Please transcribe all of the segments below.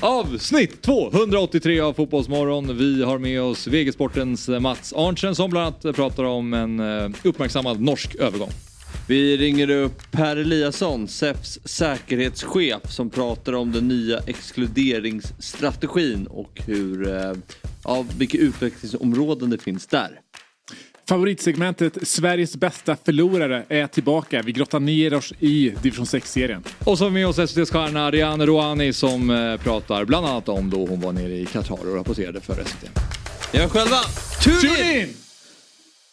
Avsnitt 283 av Fotbollsmorgon. Vi har med oss VG-sportens eh, Mats Arntzen som bland annat pratar om en eh, uppmärksammad norsk övergång. Vi ringer upp Per Eliasson, SEFs säkerhetschef, som pratar om den nya exkluderingsstrategin och hur, eh, ja, vilka utvecklingsområden det finns där. Favoritsegmentet Sveriges bästa förlorare är tillbaka. Vi grottar ner oss i division 6-serien. Och så har vi med oss SVTs stjärna Ariane Rouhani som eh, pratar bland annat om då hon var nere i Qatar och rapporterade för SVT. Ja, själva, tune! Tune in!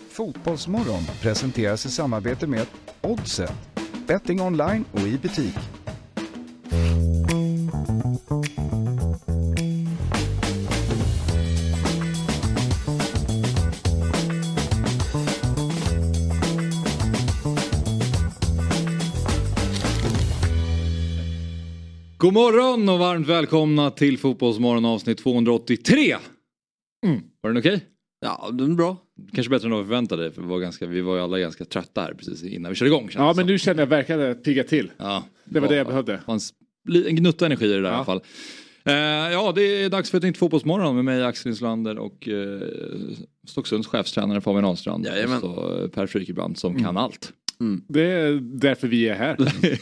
Fotbollsmorgon presenteras i samarbete med Oddset, betting online och i butik. God morgon och varmt välkomna till Fotbollsmorgon avsnitt 283. Mm. Var den okej? Ja, den är bra. Kanske bättre än vad vi förväntade dig, för vi var, ganska, vi var ju alla ganska trötta här precis innan vi körde igång. Ja, det men som. nu känner jag verkligen att pigga till. Ja, Det var det jag behövde. fanns li- en gnutta energi i det där i Ja. alla fall. Eh, ja, det är dags för ett nytt Fotbollsmorgon med mig Axel Inslander och eh, Stocksunds chefstränare Fabian Ahlstrand. Och så eh, Per Frykebrant som kan allt. Det är därför vi är här.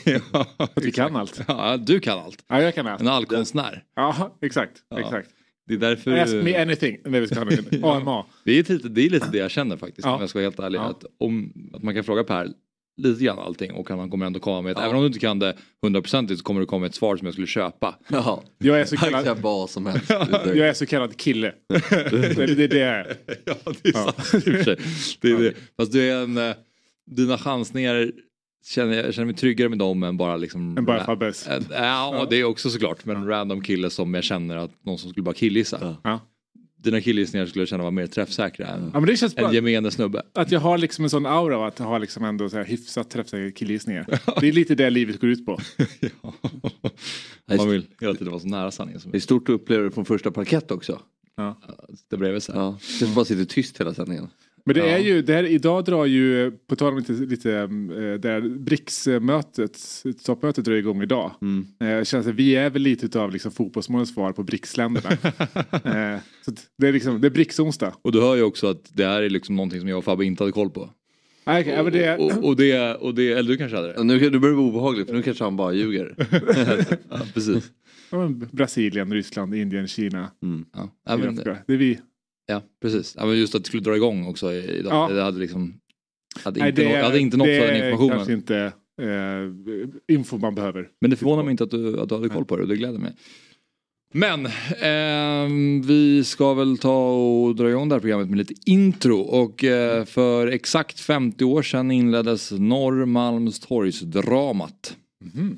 ja, Att vi kan allt. Ja, du kan allt. Ja, jag kan allt. En allkonstnär. Ja, exakt. Ja. exakt. Det är därför... Ask me anything. Nej, vi ska ha en AMA. Det är, lite, det är lite det jag känner faktiskt Ja. om jag ska vara helt ärlig. Ja. Att, om, att man kan fråga Per lite grann allting och han kommer ändå komma med ett, även om du inte kan det hundraprocentigt så kommer du komma med ett svar som jag skulle köpa. Ja, Jag är så kallad, kan vad som helst. jag är så kallad kille. Det är det, det är. ja det är sant i och för sig. Det är det. Fast du är en, eh, dina chansningar känner jag känner mig tryggare med dem än bara liksom... Än bara Fabbes. Äh, Ja, det är också såklart. Men en random kille som jag känner att någon som skulle bara killgissa. Ja. Dina killgissningar skulle jag känna var mer träffsäkra än ja, men det känns bra. en gemene snubbe. Att jag har liksom en sån aura av att ha liksom ändå så här hyfsat träffsäkra killgissningar. Det är lite det livet går ut på. ja. Man vill hela tiden vara så nära sanningen som Det är stort att uppleva det från första parkett också. Ja. Det bredvid sig. Ja. Det bara sitter tyst hela sändningen. Men det Ja. är ju, det här, idag drar ju, på tal om lite, lite eh, där BRICS-mötet, toppmötet drar igång idag. Mm. Eh, Jag känner att vi är väl lite av liksom fotbollsmålens svar på BRICS-länderna. eh, så det är liksom, det är BRICS-onsdag. Och du hör ju också att det här är liksom någonting som jag och Fabbe inte hade koll på. Ja, men det, Och, och, och, det, och det, eller du kanske hade det? Nu, nu börjar det bli obehagligt för nu kanske han bara ljuger. Ja, precis. ja, Brasilien, Ryssland, Indien, Kina. Mm. Ja, ja, men, Det är vi. Ja precis. Ja, men just att det skulle dra igång också idag. Ja. Det hade liksom... Hade Nej, inte, det nå, hade inte nått den informationen. kanske inte eh, info man behöver. Men det förvånar mig inte att du, att du hade koll på det och det gläder mig. Men ehm, vi ska väl ta och dra igång det här programmet med lite intro. Och eh, för exakt 50 år sedan inleddes Norrmalmstorgsdramat. Mhm.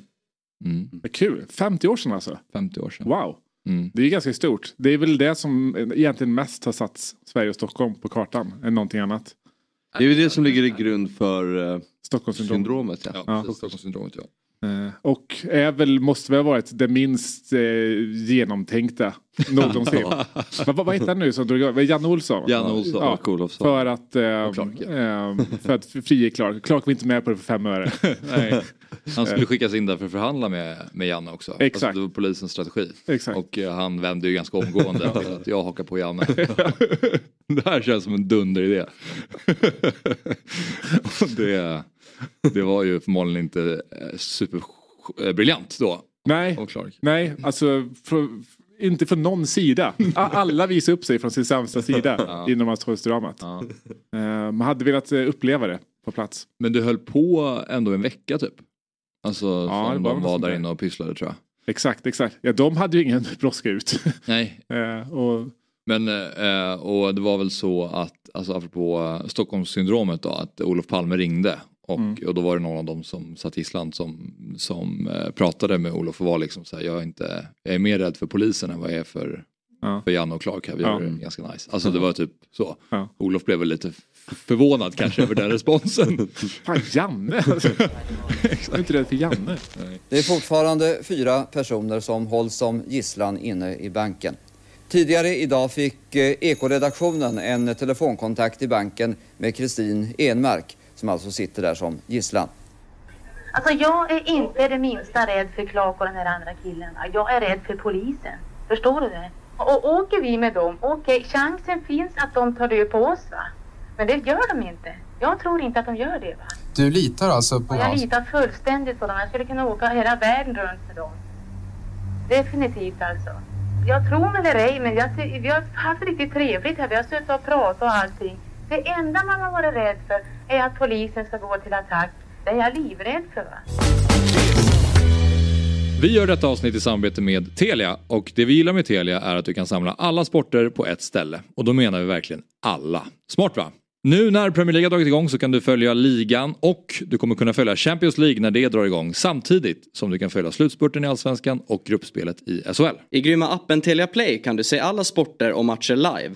Mm, Vad Kul, 50 år sedan alltså. 50 år sedan. Wow. Mm. Det är ganska stort. Det är väl det som egentligen mest har satt Sverige och Stockholm på kartan än någonting annat. Det är ju det som ligger i grund för uh, Stockholmssyndrom. syndromet. Ja. Ja, Ja. Stockholmssyndromet ja. Eh, Och är väl, måste väl ha varit det minst eh, genomtänkta någonsin. vad, vad, vad heter han nu som drog igång? Janne Olsson? Janne Olsson. Ja, Mark Olofsson. för att, eh, Clark, ja. eh, för att frige Clark. Clark var inte med på det för fem öre. Nej. Han skulle skickas in där för att förhandla med, med Janne också. Exakt. Alltså, det var polisens strategi. Exakt. Och eh, han vände ju ganska omgående till att jag hakar på Janne. det här känns som en dunderidé. Och det, det var ju förmodligen inte eh, superbriljant då. Nej, nej, alltså för, inte från någon sida. Alla visar upp sig från sin sämsta sida Ja. i Norrmalmstorgsdramat. Ja. Eh, Man hade velat eh, uppleva det på plats. Men du höll på ändå en vecka typ. Alltså Ja, som de var där inne och pysslade tror jag. Exakt, exakt. Ja, de hade ju ingen brådska ut. Nej, Eh, och, Men eh, och det var väl så att, alltså apropå eh, Stockholmssyndromet då, att Olof Palme ringde. Och, Mm. och då var det någon av dem som satt i Island som, som eh, pratade med Olof och var liksom så här, jag är, inte, jag är mer rädd för polisen än vad jag är för, Ja. för Janne och Clark här. Vi Ja. gör det ganska nice. Alltså det var typ så. Ja. Olof blev väl lite förvånad kanske över den responsen. fan, Janne! Alltså. Jag är inte rädd för Janne. Det är fortfarande fyra personer som hålls som gisslan inne i banken. Tidigare idag fick eh, Ekoredaktionen en telefonkontakt i banken med Kristin Enmark som alltså sitter där som gisslan. Alltså jag är inte det minsta rädd för Clark och den här andra killen. Jag är rädd för polisen. Förstår du det? Och åker vi med dem, okej, okay, chansen finns att de tar död på oss va. Men det gör de inte. Jag tror inte att de gör det va. Du litar alltså på... Och jag litar fullständigt på dem. Jag skulle kunna åka hela världen runt med dem. Definitivt alltså. Jag tror mig eller ej, men jag, vi har haft riktigt trevligt här. Vi har suttit och pratat och allting. Det enda man har varit rädd för är att polisen ska gå till attack. Det är jag livrädd för va. Vi gör detta avsnitt i samarbete med Telia och det vi gillar med Telia är att du kan samla alla sporter på ett ställe. Och då menar vi verkligen alla. Smart va? Nu när Premier League har dragit igång så kan du följa ligan och du kommer kunna följa Champions League när det drar igång samtidigt som du kan följa slutspurten i Allsvenskan och gruppspelet i SHL. I grymma appen Telia Play kan du se alla sporter och matcher live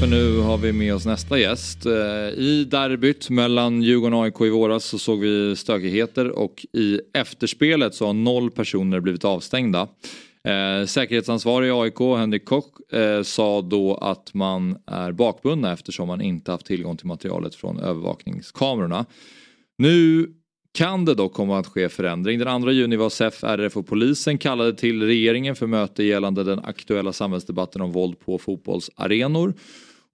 För nu har vi med oss nästa gäst. Eh, I derbyt mellan Djurgården och AIK i våras så såg vi stökigheter och i efterspelet så har noll personer blivit avstängda. Eh, säkerhetsansvarig i AIK, Henrik Koch, eh, sa då att man är bakbundna eftersom man inte haft tillgång till materialet från övervakningskamerorna. Nu kan det dock komma att ske förändring. Den 2 juni var SEF, RF och polisen kallade till regeringen för möte gällande den aktuella samhällsdebatten om våld på fotbollsarenor.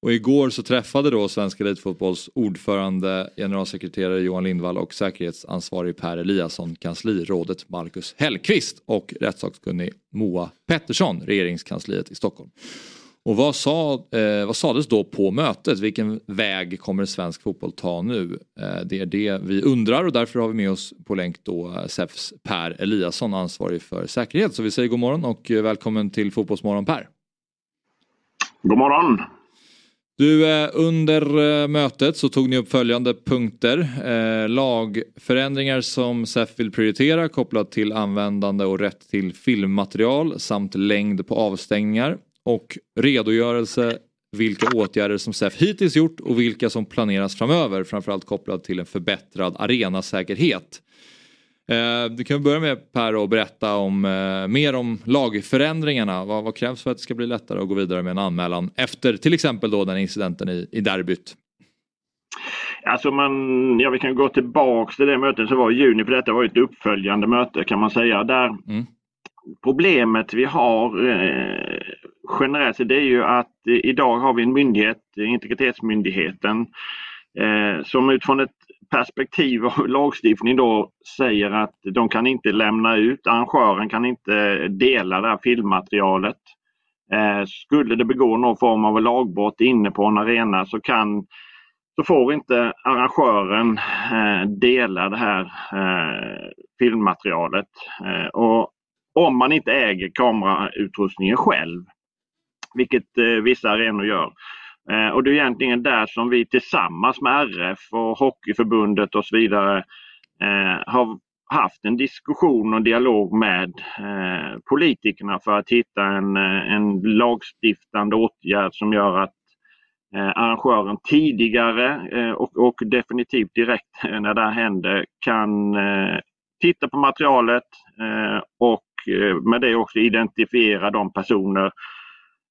Och igår så träffade då Svenska Elitfotbolls ordförande, generalsekreterare Johan Lindvall och säkerhetsansvarig Per Eliasson kanslirådet Marcus Hellqvist och rättssakkunnig Moa Pettersson, regeringskansliet i Stockholm. Och vad, sa, eh, vad sades då på mötet? Vilken väg kommer svensk fotboll ta nu? Eh, det är det vi undrar och därför har vi med oss på länk då eh, SEFs Per Eliasson, ansvarig för säkerhet. Så vi säger god morgon och eh, välkommen till Fotbollsmorgon Per. God morgon! Du, eh, under mötet så tog ni upp följande punkter. Lagförändringar som SEF vill prioritera kopplat till användande och rätt till filmmaterial samt längd på avstängningar och redogörelse vilka åtgärder som SEF hittills gjort och vilka som planeras framöver, framförallt kopplat till en förbättrad arenasäkerhet. Eh, du kan börja med Per och berätta om, eh, mer om lagförändringarna. Vad, vad, krävs för att det ska bli lättare att gå vidare med en anmälan efter till exempel då den incidenten i, i derbyt? Alltså man, ja, vi kan gå tillbaks till det mötet som var i juni för detta var ett uppföljande möte kan man säga. Där mm. Problemet vi har eh, generellt det är ju att eh, idag har vi en myndighet, Integritetsmyndigheten, eh, som utifrån ett perspektiv av lagstiftning då säger att de kan inte lämna ut, arrangören kan inte dela det här filmmaterialet. Eh, skulle det begå någon form av lagbrott inne på en arena så kan så får inte arrangören dela det här filmmaterialet. Och om man inte äger kamerautrustningen själv, vilket eh, vissa arenor gör. Eh, och det är egentligen där som vi tillsammans med RF och Hockeyförbundet och så vidare eh, har haft en diskussion och dialog med eh, politikerna för att hitta en, eh, en lagstiftande åtgärd som gör att eh, arrangören tidigare eh, och, och, definitivt direkt när det här händer kan eh, titta på materialet eh, och med det också identifiera de personer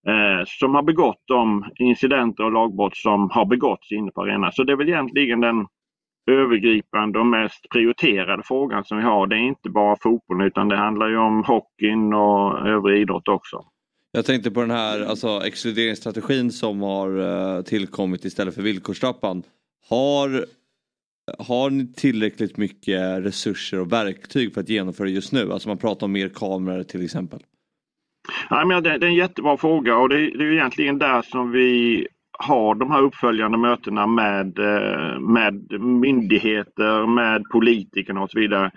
eh, som har begått de incidenter och lagbrott som har begåtts inne på arenan. Så det är väl egentligen den övergripande och mest prioriterade frågan som vi har. Det är inte bara fotbollen utan det handlar ju om hockeyn och övrig idrott också. Jag tänkte på den här alltså, exkluderingsstrategin som har eh, tillkommit istället för villkorstrappan. Har, har ni tillräckligt mycket resurser och verktyg för att genomföra det just nu? Alltså man pratar om mer kameror till exempel. Ja, men det, det är en jättebra fråga och det, det är egentligen där som vi har de här uppföljande mötena med, eh, med myndigheter, med politikerna och så vidare.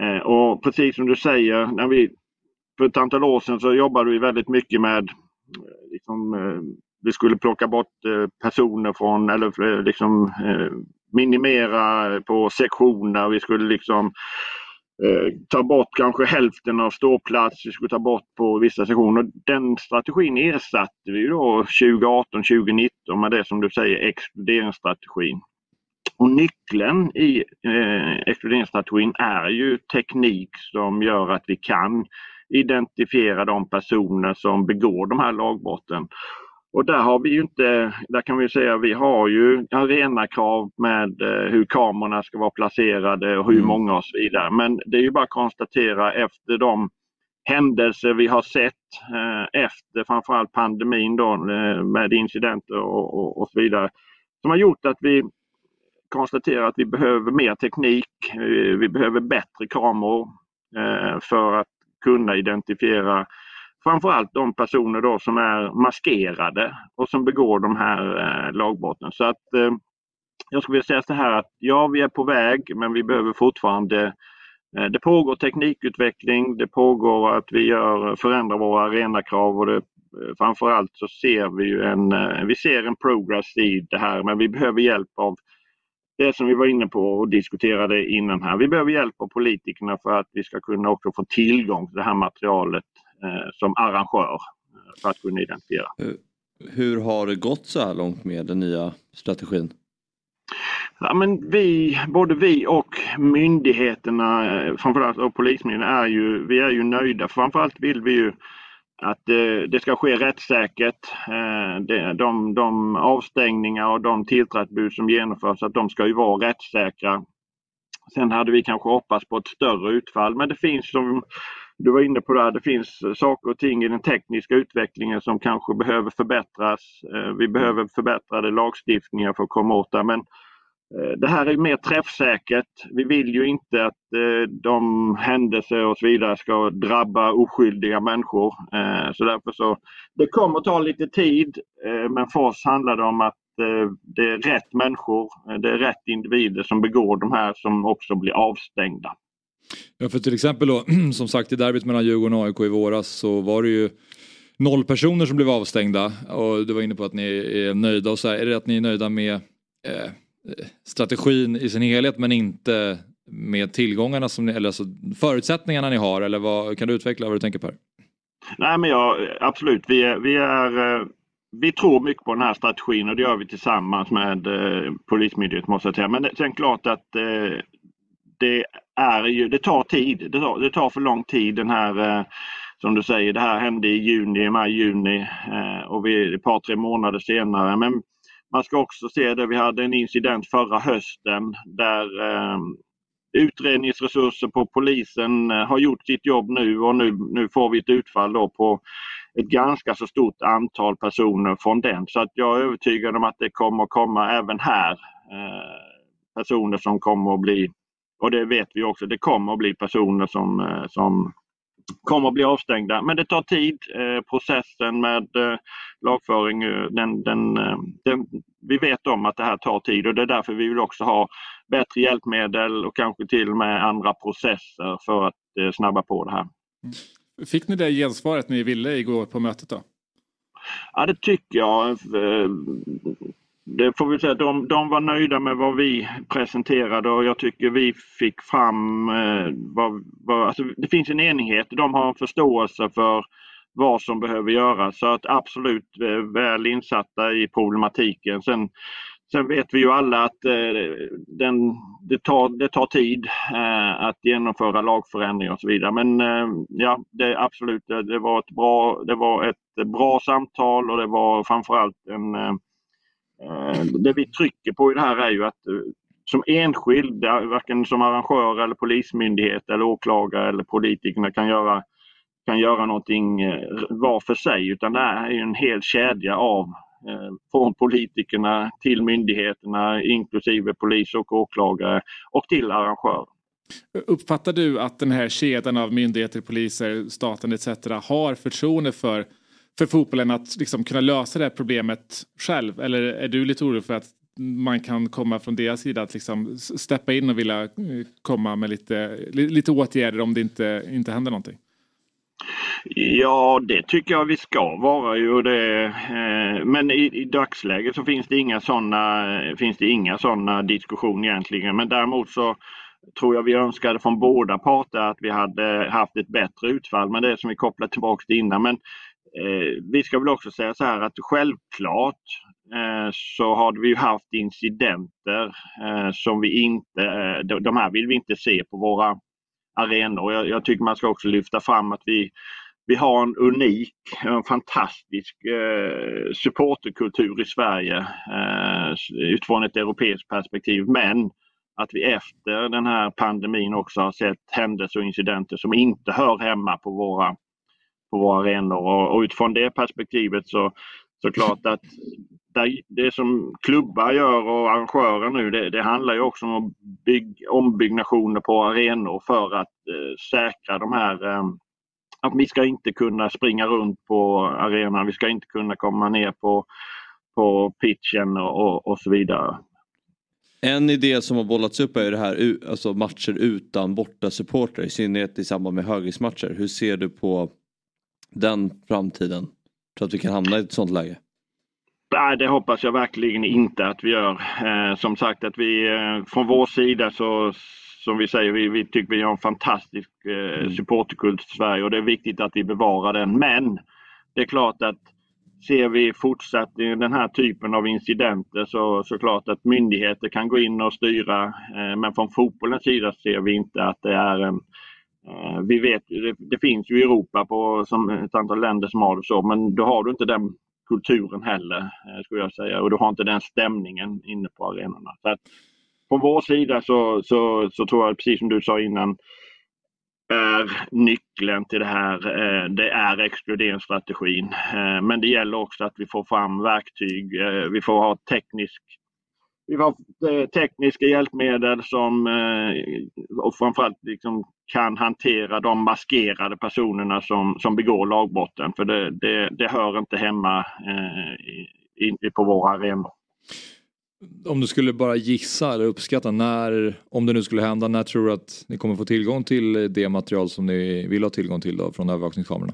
Eh, och precis som du säger, när vi, för ett antal år sedan så jobbade vi väldigt mycket med eh, liksom, vi skulle plocka bort personer från eller liksom minimera på sektioner. Vi skulle liksom eh, Eh, ta bort kanske hälften av ståplats, vi skulle ta bort på vissa sektioner. Den strategin ersatte vi då 2018, 2019 med det som du säger exkluderingsstrategin. Och nyckeln i eh, exkluderingsstrategin är ju teknik som gör att vi kan identifiera de personer som begår de här lagbrotten. Och där har vi ju inte, där kan vi säga vi har ju arenakrav med eh, hur kamerorna ska vara placerade och hur mm. många och så vidare. Men det är ju bara att konstatera efter de händelser vi har sett eh, efter framförallt pandemin då eh, med incidenter och, och, och, så vidare. Som har gjort att vi konstaterar att vi behöver mer teknik. Vi behöver bättre kameror för att kunna identifiera framförallt de personer då som är maskerade och som begår de här eh, lagbrotten. Så att eh, jag skulle vilja säga så här att ja, vi är på väg men vi behöver fortfarande eh, det pågår teknikutveckling, det pågår att vi gör, förändrar våra arenakrav och det, eh, framförallt så ser vi ju en, eh, vi ser en progress i det här men vi behöver hjälp av det som vi var inne på och diskuterade innan här. Vi behöver hjälp av politikerna för att vi ska kunna också få tillgång till det här materialet som arrangör eh, för att kunna identifiera. Hur har det gått så här långt med den nya strategin? Ja, men vi, både vi och myndigheterna, eh, framförallt och Polismyndigheten, är ju, vi är ju nöjda. Framförallt vill vi ju att det, det ska ske rättssäkert. De, de avstängningar och de tillträdesbud som genomförs, att de ska ju vara rättssäkra. Sen hade vi kanske hoppats på ett större utfall men det finns som du var inne på det, det finns eh, saker och ting i den tekniska utvecklingen som kanske behöver förbättras. Eh, vi behöver förbättrade lagstiftningar för att komma åt det. Men eh, det här är mer träffsäkert. Vi vill ju inte att de händelser och så vidare ska drabba oskyldiga människor. Så därför så, det kommer ta lite tid men för oss handlar det om att det är rätt människor, det är rätt individer som begår de här som också blir avstängda. Ja, för till exempel då, som sagt i derbyt mellan Djurgården och AIK i våras så var det ju noll personer som blev avstängda och du var inne på att ni är nöjda och så här, är det att ni är nöjda med eh, eh strategin i sin helhet men inte med tillgångarna som ni, eller alltså förutsättningarna ni har eller vad, kan du utveckla vad du tänker Per? Nej men ja absolut, vi är, vi är eh, vi tror mycket på den här strategin och det gör vi tillsammans med eh, Polismyndigheten måste jag säga. Men det, sen klart att eh, det är ju, det tar tid. Det tar, det tar för lång tid den här, eh, som du säger, det här hände i juni, maj, juni eh, och vi ett par, tre månader senare. Men man ska också se det, vi hade en incident förra hösten där eh, utredningsresurser på polisen eh, har gjort sitt jobb nu och nu, nu får vi ett utfall då på ett ganska så stort antal personer från den. Så att jag är övertygad om att det kommer komma även här eh, personer som kommer att bli och det vet vi också, det kommer att bli personer som, eh, som kommer att bli avstängda. Men det tar tid. Eh, processen med eh, lagföring, den, den, den, vi vet om att det här tar tid och det är därför vi vill också ha bättre hjälpmedel och kanske till och med andra processer för att snabba på det här. Fick ni det gensvaret ni ville igår på mötet då? Ja det tycker jag det får vi säga, de, de var nöjda med vad vi presenterade och jag tycker vi fick fram eh, vad, vad, alltså det finns en enighet. De har en förståelse för vad som behöver göras så att absolut eh, väl insatta i problematiken. Sen, sen vet vi ju alla att eh, den, det, tar, det tar tid eh, att genomföra lagförändringar och så vidare. Men eh, ja, det, absolut, det, det, var ett bra, det var ett bra samtal och det var framförallt en eh, Eh, det vi trycker på i det här är ju att eh, som enskild, varken som arrangör eller polismyndighet eller åklagare eller politikerna kan göra, kan göra någonting eh, var för sig utan det är en hel kedja av från politikerna till myndigheterna inklusive polis och åklagare och till arrangörer. Uppfattar du att den här kedjan av myndigheter, poliser, staten etc. har förtroende för för fotbollen att liksom kunna lösa det här problemet själv? Eller är du lite orolig för att man kan komma från deras sida att liksom steppa in och vilja eh, komma med lite, lite åtgärder om det inte, inte händer någonting? Ja, det tycker jag vi ska vara ju. Det, eh, men i, i dagsläget så finns det inga sådana finns det inga såna diskussioner egentligen. Men däremot så tror jag vi önskade från båda parter att vi hade haft ett bättre utfall. Men det är som vi kopplar tillbaka till innan. Men Eh, vi ska väl också säga så här att självklart eh, så har vi haft incidenter eh, som vi inte, eh, de, de här vill vi inte se på våra arenor. Jag, jag tycker man ska också lyfta fram att vi vi har en unik, en fantastisk eh, supporterkultur i Sverige eh, utifrån ett europeiskt perspektiv. Men att vi efter den här pandemin också har sett händelser och incidenter som inte hör hemma på våra, på våra arenor. Och, och utifrån det perspektivet så såklart att det som klubbar gör och arrangörer nu det, det handlar ju också om bygg, ombyggnationer på arenor för att eh, säkra de här eh, att vi ska inte kunna springa runt på arenan, vi ska inte kunna komma ner på, på pitchen och, och så vidare. En idé som har bollats upp är det här alltså matcher utan borta supporter i synnerhet i samband med högriskmatcher. Hur ser du på den framtiden? Tror att vi kan hamna i ett sånt läge? Nej, det hoppas jag verkligen inte att vi gör. Eh, som sagt att vi eh, från vår sida så som vi säger, vi, vi tycker vi har en fantastisk eh, mm. supporterkult i Sverige och det är viktigt att vi bevarar den. Men det är klart att ser vi fortsatt den här typen av incidenter så, så klart att myndigheter kan gå in och styra. Eh, men från fotbollens sida ser vi inte att det är en Eh, vi vet, det, det finns ju i Europa på som ett antal länder som har det så, men då har du inte den kulturen heller, eh, skulle jag säga. Och du har inte den stämningen inne på arenorna. Så att, från vår sida så, så, så tror jag, precis som du sa innan, är nyckeln till det här, eh, det är exkluderingsstrategin. Men det gäller också att vi får fram verktyg, vi får ha teknisk vi har eh, tekniska hjälpmedel som eh, och framförallt liksom kan hantera de maskerade personerna som, som begår lagbrotten. För det, det, det hör inte hemma eh, i, på våra arenor. Om du skulle bara gissa eller uppskatta när, om det nu skulle hända, när tror du att ni kommer få tillgång till det material som ni vill ha tillgång till då, från övervakningskamerorna?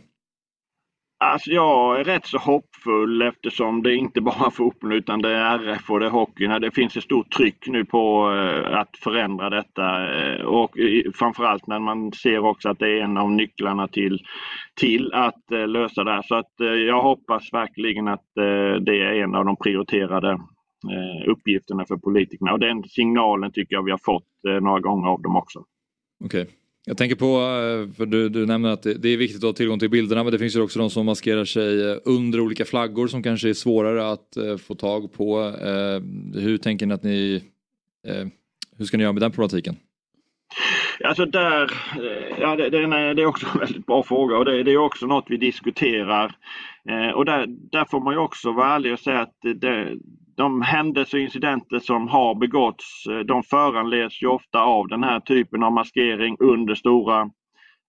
Alltså jag är rätt så hoppfull eftersom det inte bara är fotboll utan det är RF och det är hockeyn. Det finns ett stort tryck nu på eh, att förändra detta eh, och framförallt när man ser också att det är en av nycklarna till, till att eh, lösa det här. Så att jag hoppas verkligen att det är en av de prioriterade uppgifterna för politikerna. Och den signalen tycker jag vi har fått några gånger av dem också. Okej. Okay. Jag tänker på, eh, för du, du nämner att det, det, är viktigt att ha tillgång till bilderna men det finns ju också de som maskerar sig eh, under olika flaggor som kanske är svårare att eh, få tag på. Eh, hur tänker ni att ni, eh, hur ska ni göra med den problematiken? Alltså där, eh, ja det, det, är, det är också en väldigt bra fråga och det, det är också något vi diskuterar. Och där, där får man ju också vara ärlig och säga att det, de händelser och incidenter som har begåtts eh, de föranleds ju ofta av den här typen av maskering under stora,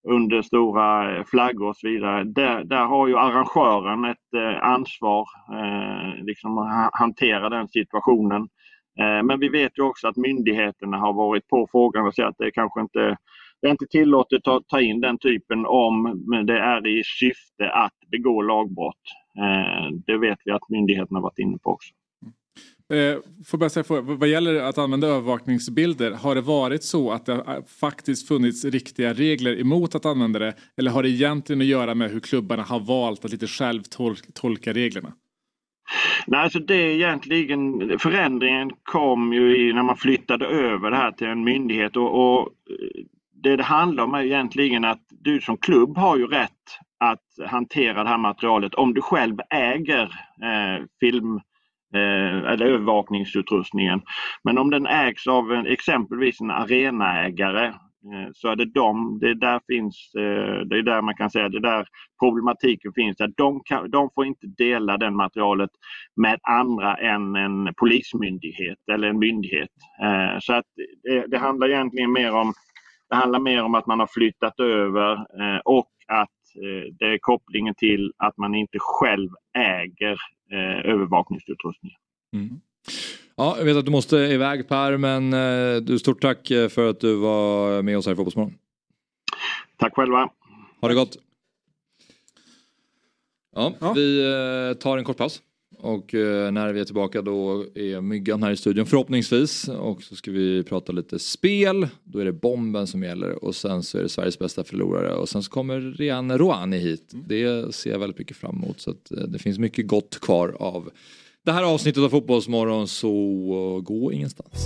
under stora eh, flaggor och så vidare. Där, där har ju arrangören ett eh, ansvar eh, liksom att hantera den situationen. Eh, men vi vet ju också att myndigheterna har varit på frågan och sagt att det kanske inte det är inte tillåtet att ta in den typen om det är i syfte att begå lagbrott. Det vet vi att myndigheterna varit inne på också. Eh, får bara säga, vad gäller att använda övervakningsbilder, har det varit så att det eh, faktiskt funnits riktiga regler emot att använda det? Eller har det egentligen att göra med hur klubbarna har valt att lite själv tolka reglerna? Nej, alltså det är egentligen, förändringen kom ju i, när man flyttade över det här till en myndighet och, och eh, det det handlar om är egentligen att du som klubb har ju rätt att hantera det här materialet om du själv äger eh, film Eh, Eh, eller övervakningsutrustningen. Men om den ägs av en, exempelvis en arenaägare eh, så är det de, det där finns, eh, det är där man kan säga, det där problematiken finns. Att de, kan, de får inte dela det materialet med andra än en polismyndighet eller en myndighet. Så att det, det handlar egentligen mer om det handlar mer om att man har flyttat över och att det är kopplingen till att man inte själv äger eh, övervakningsutrustningen. Mm. Ja, jag vet att du måste iväg Per, men eh, du, stort tack eh, för att du var med oss här i Fotbollsmorgon. Tack själva. Ha det gott. Ja, ja. vi eh, tar en kort paus och eh, när vi är tillbaka då är Myggan här i studion förhoppningsvis. Och så ska vi prata lite spel. Då är det bomben som gäller och sen så är det Sveriges bästa förlorare och sen så kommer Rian Rouhani hit. Det ser jag väldigt mycket fram emot så att eh, det finns mycket gott kvar av det här avsnittet av Fotbollsmorgon så gå ingenstans.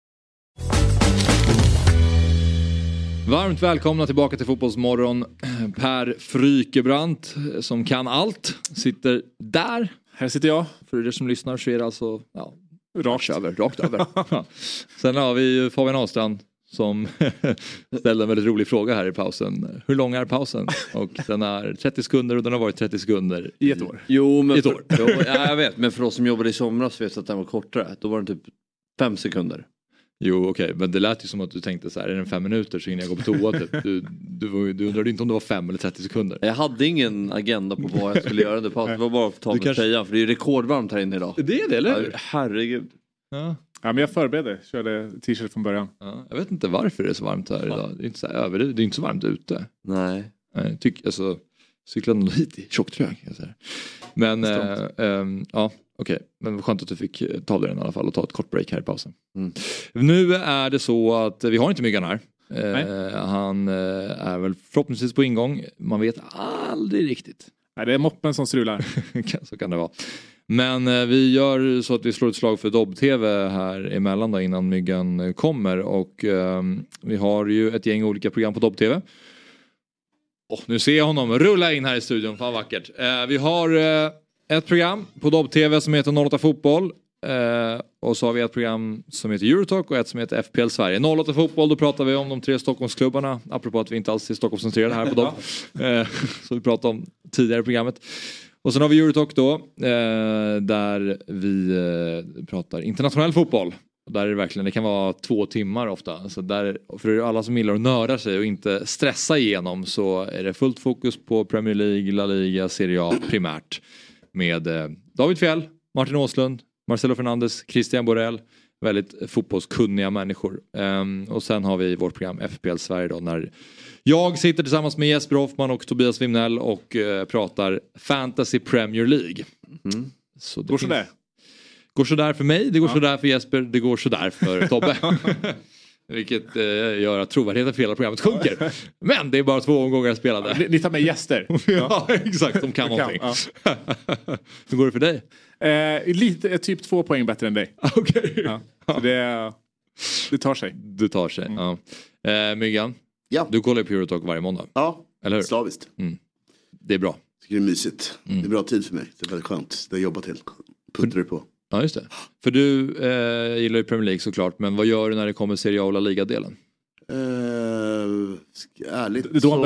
Varmt välkomna tillbaka till Fotbollsmorgon. Per Frykebrant som kan allt sitter där. Här sitter jag. För er som lyssnar så är det alltså ja, Rakt. över, rakt över. Sen har vi ju Fabian Ahlstrand som ställde en väldigt rolig fråga här i pausen. Hur lång är pausen? Och den är 30 sekunder och den har varit 30 sekunder I ett år. Jo, men ett för, år. jo, ja, jag vet, men för oss som jobbade i somras vet jag att den var kortare. Då var den typ fem sekunder. Jo okej, men det lät ju som att du tänkte så här, är den fem minuter så hinner jag gå på toa typ. Du, du, du undrade inte om det var fem eller 30 sekunder. Jag hade ingen agenda på vad jag skulle göra under pausen. Det var bara att ta Du med kanske- tröjan för det är ju rekordvarmt här inne idag. Det är det eller hur? herregud. Ja. Ja, men jag förberedde. Körde t-shirt från början. Ja, jag vet inte varför det är så varmt här idag. Det är inte så, här över, det är inte så varmt ute. Nej. Nej, tyck, alltså, cyklade nog hit i jag säga. Men eh, ehm, ja, okej. Men skönt att du fick eh, ta den i alla fall och ta ett kort break här i pausen. Mm. Nu är det så att vi har inte Myggan här. Eh, han eh, är väl förhoppningsvis på ingång. Man vet aldrig riktigt. Nej, det är moppen som strular. så kan det vara. Men eh, vi gör så att vi slår ett slag för Dobb-TV här emellan då, innan Myggan eh, kommer. Och ehm, vi har ju ett gäng olika program på Dobb-TV. Åh, nu ser jag honom rulla in här i studion, fan vackert. Eh, vi har eh, ett program på Dobb-TV som heter 08 Fotboll. Eh, och så har vi ett program som heter Eurotalk och ett som heter FPL Sverige. 08 Fotboll, då pratar vi om de tre Stockholmsklubbarna. Apropå att vi inte alls är Stockholmscentrerade här på Dobb. eh, så vi pratade om tidigare i programmet. Och sen har vi Eurotalk då, eh, där vi eh, pratar internationell fotboll. Där är det verkligen, det kan vara två timmar ofta. Så där, för alla som gillar att nörda sig och inte stressa igenom så är det fullt fokus på Premier League, La Liga, Serie A primärt. Med eh, David Fjell, Martin Åslund, Marcelo Fernandes, Christian Borell. Väldigt fotbollskunniga människor. Ehm, och sen har vi vårt program FPL Sverige då när jag sitter tillsammans med Jesper Hoffman och Tobias Wimnell och eh, pratar Fantasy Premier League. Så det Går finns- sådär. Går sådär för mig, det går Ja. sådär för Jesper, det går sådär för Tobbe. Vilket eh, gör att trovärdigheten för hela programmet sjunker. Men det är bara två omgångar spelade. Ni, ni tar med gäster. ja, exakt. De kan De kan, någonting. ja. Hur går det för dig? Eh, lite, typ två poäng bättre än dig. Okej. Ja. Så det, det tar sig. Du tar sig. Ja. Eh, Myggan, Ja. du kollar ju på Eurotalk varje måndag. Ja, Eller hur? slaviskt. Det är bra. Tycker det är mysigt. Det är bra tid för mig. Det är väldigt skönt. Det har jag jobbat till. Puttrar du på. Ja, just det. För du eh, gillar ju Premier League såklart, men vad gör du när det kommer Serie A och La Liga-delen? Eh, ärligt så...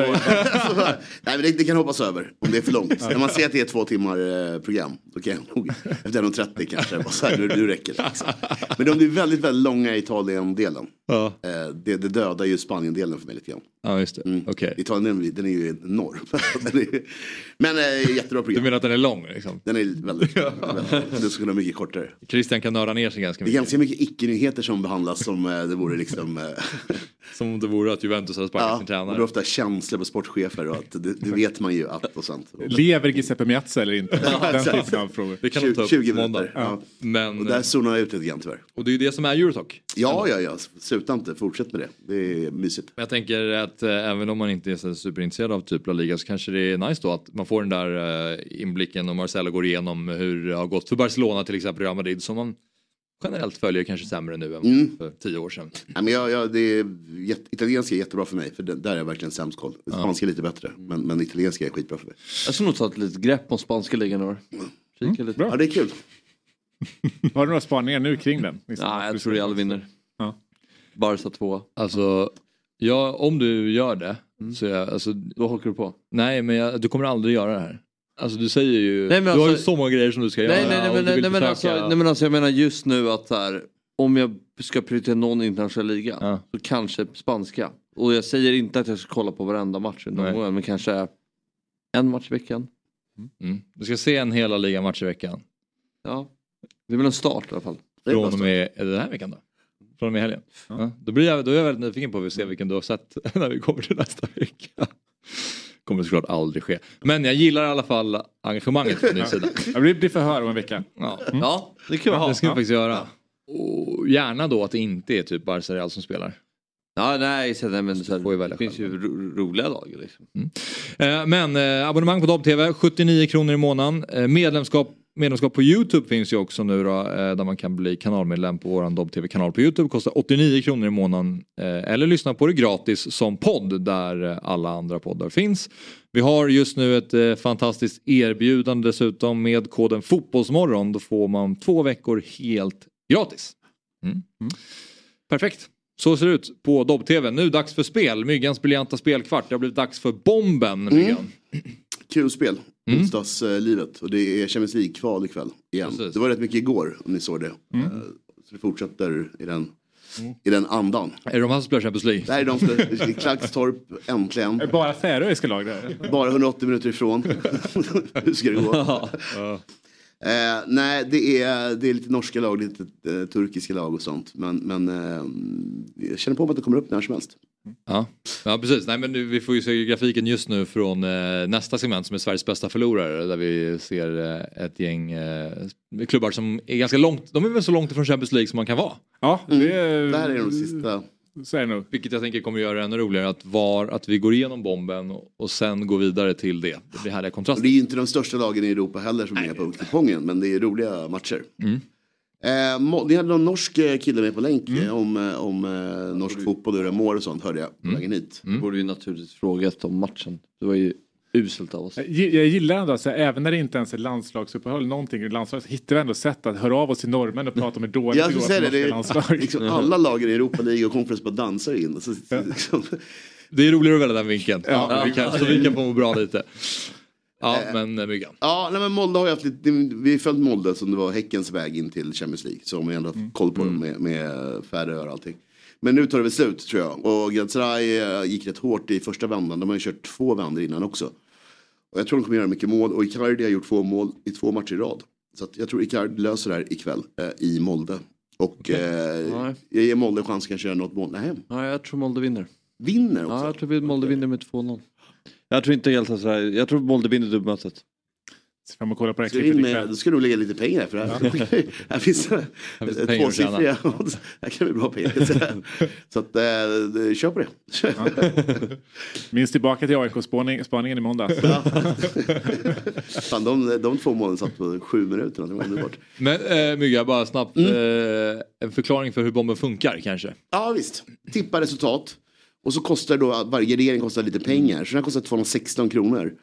nej, det, det kan hoppas över om det är för långt. När man ser att det är två timmar eh, program. Då kan jag nog efter 1.30 kanske. Bara så här, nu, nu räcker det. Liksom. Men det är väldigt, väldigt långa Italien-delen. Ja, Eh, det, det dödar ju Spanien-delen för mig lite grann. ja just det. Mm. Okej. Italien den är ju enorm. Men eh, jättebra Du program. menar att den är lång liksom? Den är väldigt, väldigt den skulle vara mycket kortare. Christian kan nörda ner sig ganska Det är mycket. ganska mycket icke-nyheter som behandlas som eh, det vore liksom... Eh, Som om det vore att Juventus hade sparkat ja, sin och det är tränare. ofta känslor på sportchefer och att det, det vet man ju att och sånt. Lever Giuseppe Meazza eller inte? Den typen av frågor. Det kan de ta upp 20 på måndag. minuter. Ja. Men, Och där zonar jag ut lite grann tyvärr. och det är ju det som är Eurotalk. Ja, ja, ja. Sluta inte. Fortsätt med det. Det är mysigt. Men jag tänker att eh, även om man inte är så superintresserad av typ La Liga så kanske det är nice då att man får den där eh, inblicken och Marcelo går igenom hur det har gått för Barcelona till exempel Real Madrid som man generellt följer kanske sämre nu än Mm. för tio år sedan. Ja, men jag, jag, det är, italienska är jättebra för mig. För det, där är jag verkligen sämst koll. Spanska är lite bättre. Men, men italienska är skitbra för mig. Jag ska nog ta ett litet grepp om spanska ligan i år. Kika lite. bra. Ja, det är kul. Har du några spaningar nu kring den? Liksom? Nej, jag tror Real vinner. Ja. Barca 2. Alltså, ja, om du gör det Så jag, alltså, Då hakar du på? nej men jag, du kommer aldrig göra det här. Alltså du säger ju, Nej, men du har ju alltså- så många grejer som du ska Nej, göra. nej, nej, men, nej, vill nej, men, alltså, nej men alltså jag menar just nu att här, om jag ska prioritera någon internationell liga Ja. så kanske spanska. Och jag säger inte att jag ska kolla på varenda match under Nej. omgången men kanske en match i veckan. Mm. Du ska se en hela ligamatch i veckan. Ja. Det är väl en start i alla fall. Från och med, är det den här veckan då? Från och med helgen? Ja. Då, blir jag, då är jag väldigt nyfiken på att se vilken du har sett när vi kommer till nästa vecka. Kommer såklart aldrig ske. Men jag gillar i alla fall engagemanget från din sida. Det blir förhör om en vecka. Ja. Ja, det kan vi ha. Det ska vi Ja. faktiskt göra. Och gärna då att det inte är typ Barca Real som spelar. Ja, nej, så, nej men så får det finns ju ro, roliga lag. Liksom. Eh, Men eh, abonnemang på Dobb-TV, 79 kronor i månaden. Eh, Medlemskap, medlemskap på YouTube finns ju också nu då, eh, där man kan bli kanalmedlem på våran Dobb-TV-kanal på YouTube. Kostar 89 kronor i månaden. eh, Eller lyssna på det gratis som podd där eh, alla andra poddar finns. Vi har just nu ett fantastiskt erbjudande dessutom med koden Fotbollsmorgon. Då får man två veckor helt gratis. Mm. Perfekt. Så ser det ut på Dobb-TV. Nu dags för spel. Myggans briljanta spelkvart. Det har blivit dags för bomben. Myggan. Kul spel. Mm. Onsdagslivet. Och det är Champions League-kval ikväll igen. Precis. Det var rätt mycket igår om ni såg det. Mm. Eh, Så det fortsätter i den, i den andan. Är det de här som spelar Champions League? Det här är de i Klagstorp, äntligen. Är det bara färöiska lag där? Bara 180 minuter ifrån. Hur ska det gå? Eh, nej, det är, det är lite norska lag, lite eh, turkiska lag och sånt. Men, men eh, jag känner på mig att det kommer upp när som helst. Ja, ja precis. Nej, men nu, vi får ju se grafiken just nu från eh, nästa segment som är Sveriges bästa förlorare. Där vi ser eh, ett gäng eh, klubbar som är ganska långt, de är väl så långt ifrån Champions League som man kan vara. Ja, det är... Det här är de sista. Så är nog. Vilket jag tänker kommer göra det ännu roligare att, var, att vi går igenom bomben och, och sen går vidare till det. Det blir härliga Och kontraster. det är ju inte de största lagen i Europa heller som är med på kupongen. Men det är roliga matcher. Mm. Eh, ni hade någon norsk eh, kille med på länk Mm. eh, om, eh, om eh, norsk fotboll och hur det mår och sånt hörde jag på vägen hit. Mm. borde ju naturligtvis frågat om matchen. Det var ju uselt av oss. Jag gi- jag gillar ändå att även när det inte ens är landslagsuppehåll någonting i landslaget så hittar vi ändå sätt att höra av oss till norrmän och prata om hur dåligt Jag det går för norska det är, landslag. liksom, alla lagen i Europa League och Conference bara dansar in. Så, liksom, Det är roligare att välja den vinkeln. Ja. Ja, vi kan, så vi kan få må bra lite. Ja, men eh, Myggan. Ja, nej, men Molde har ju haft lite, vi har följt Molde som det var Häckens väg in till Champions League. Så har ändå haft koll på dem med, med färre och allting. Men nu tar det väl slut tror jag. Och Galatasaray eh, gick rätt hårt i första vändan. De har ju kört två vändor innan också. Och jag tror de kommer göra mycket mål. Och Icardi har gjort två mål i två matcher i rad. Så jag tror Icardi löser det här ikväll eh, i Molde. Och eh, Nej. jag ger Molde chans kanske att göra något mål. Nej, Ja, jag tror Molde vinner. vinner också. Ja, jag tror Molde vinner med 2-0. Jag tror inte helt så här. Jag tror Molde vinner dubbelmötet. Ser fram emot att kolla på det här Ska klippet ikväll. då ska du nog lägga lite pengar här för det här. här finns Här finns eh, pengar att tjäna. tvåsiffriga odds. Här kan det bli bra pengar. Så att, eh, kör på det. Minns tillbaka till AIK-spaningen i måndags. Fan, de, de två målen satt på sju minuter. Det var underbart. Men äh, Mygga, bara snabbt. Mm. eh, en förklaring för hur bomben funkar kanske. Ja visst, tippa resultat. Och så kostar då varje regering kostar lite pengar. Så den här kostar 216 kronor.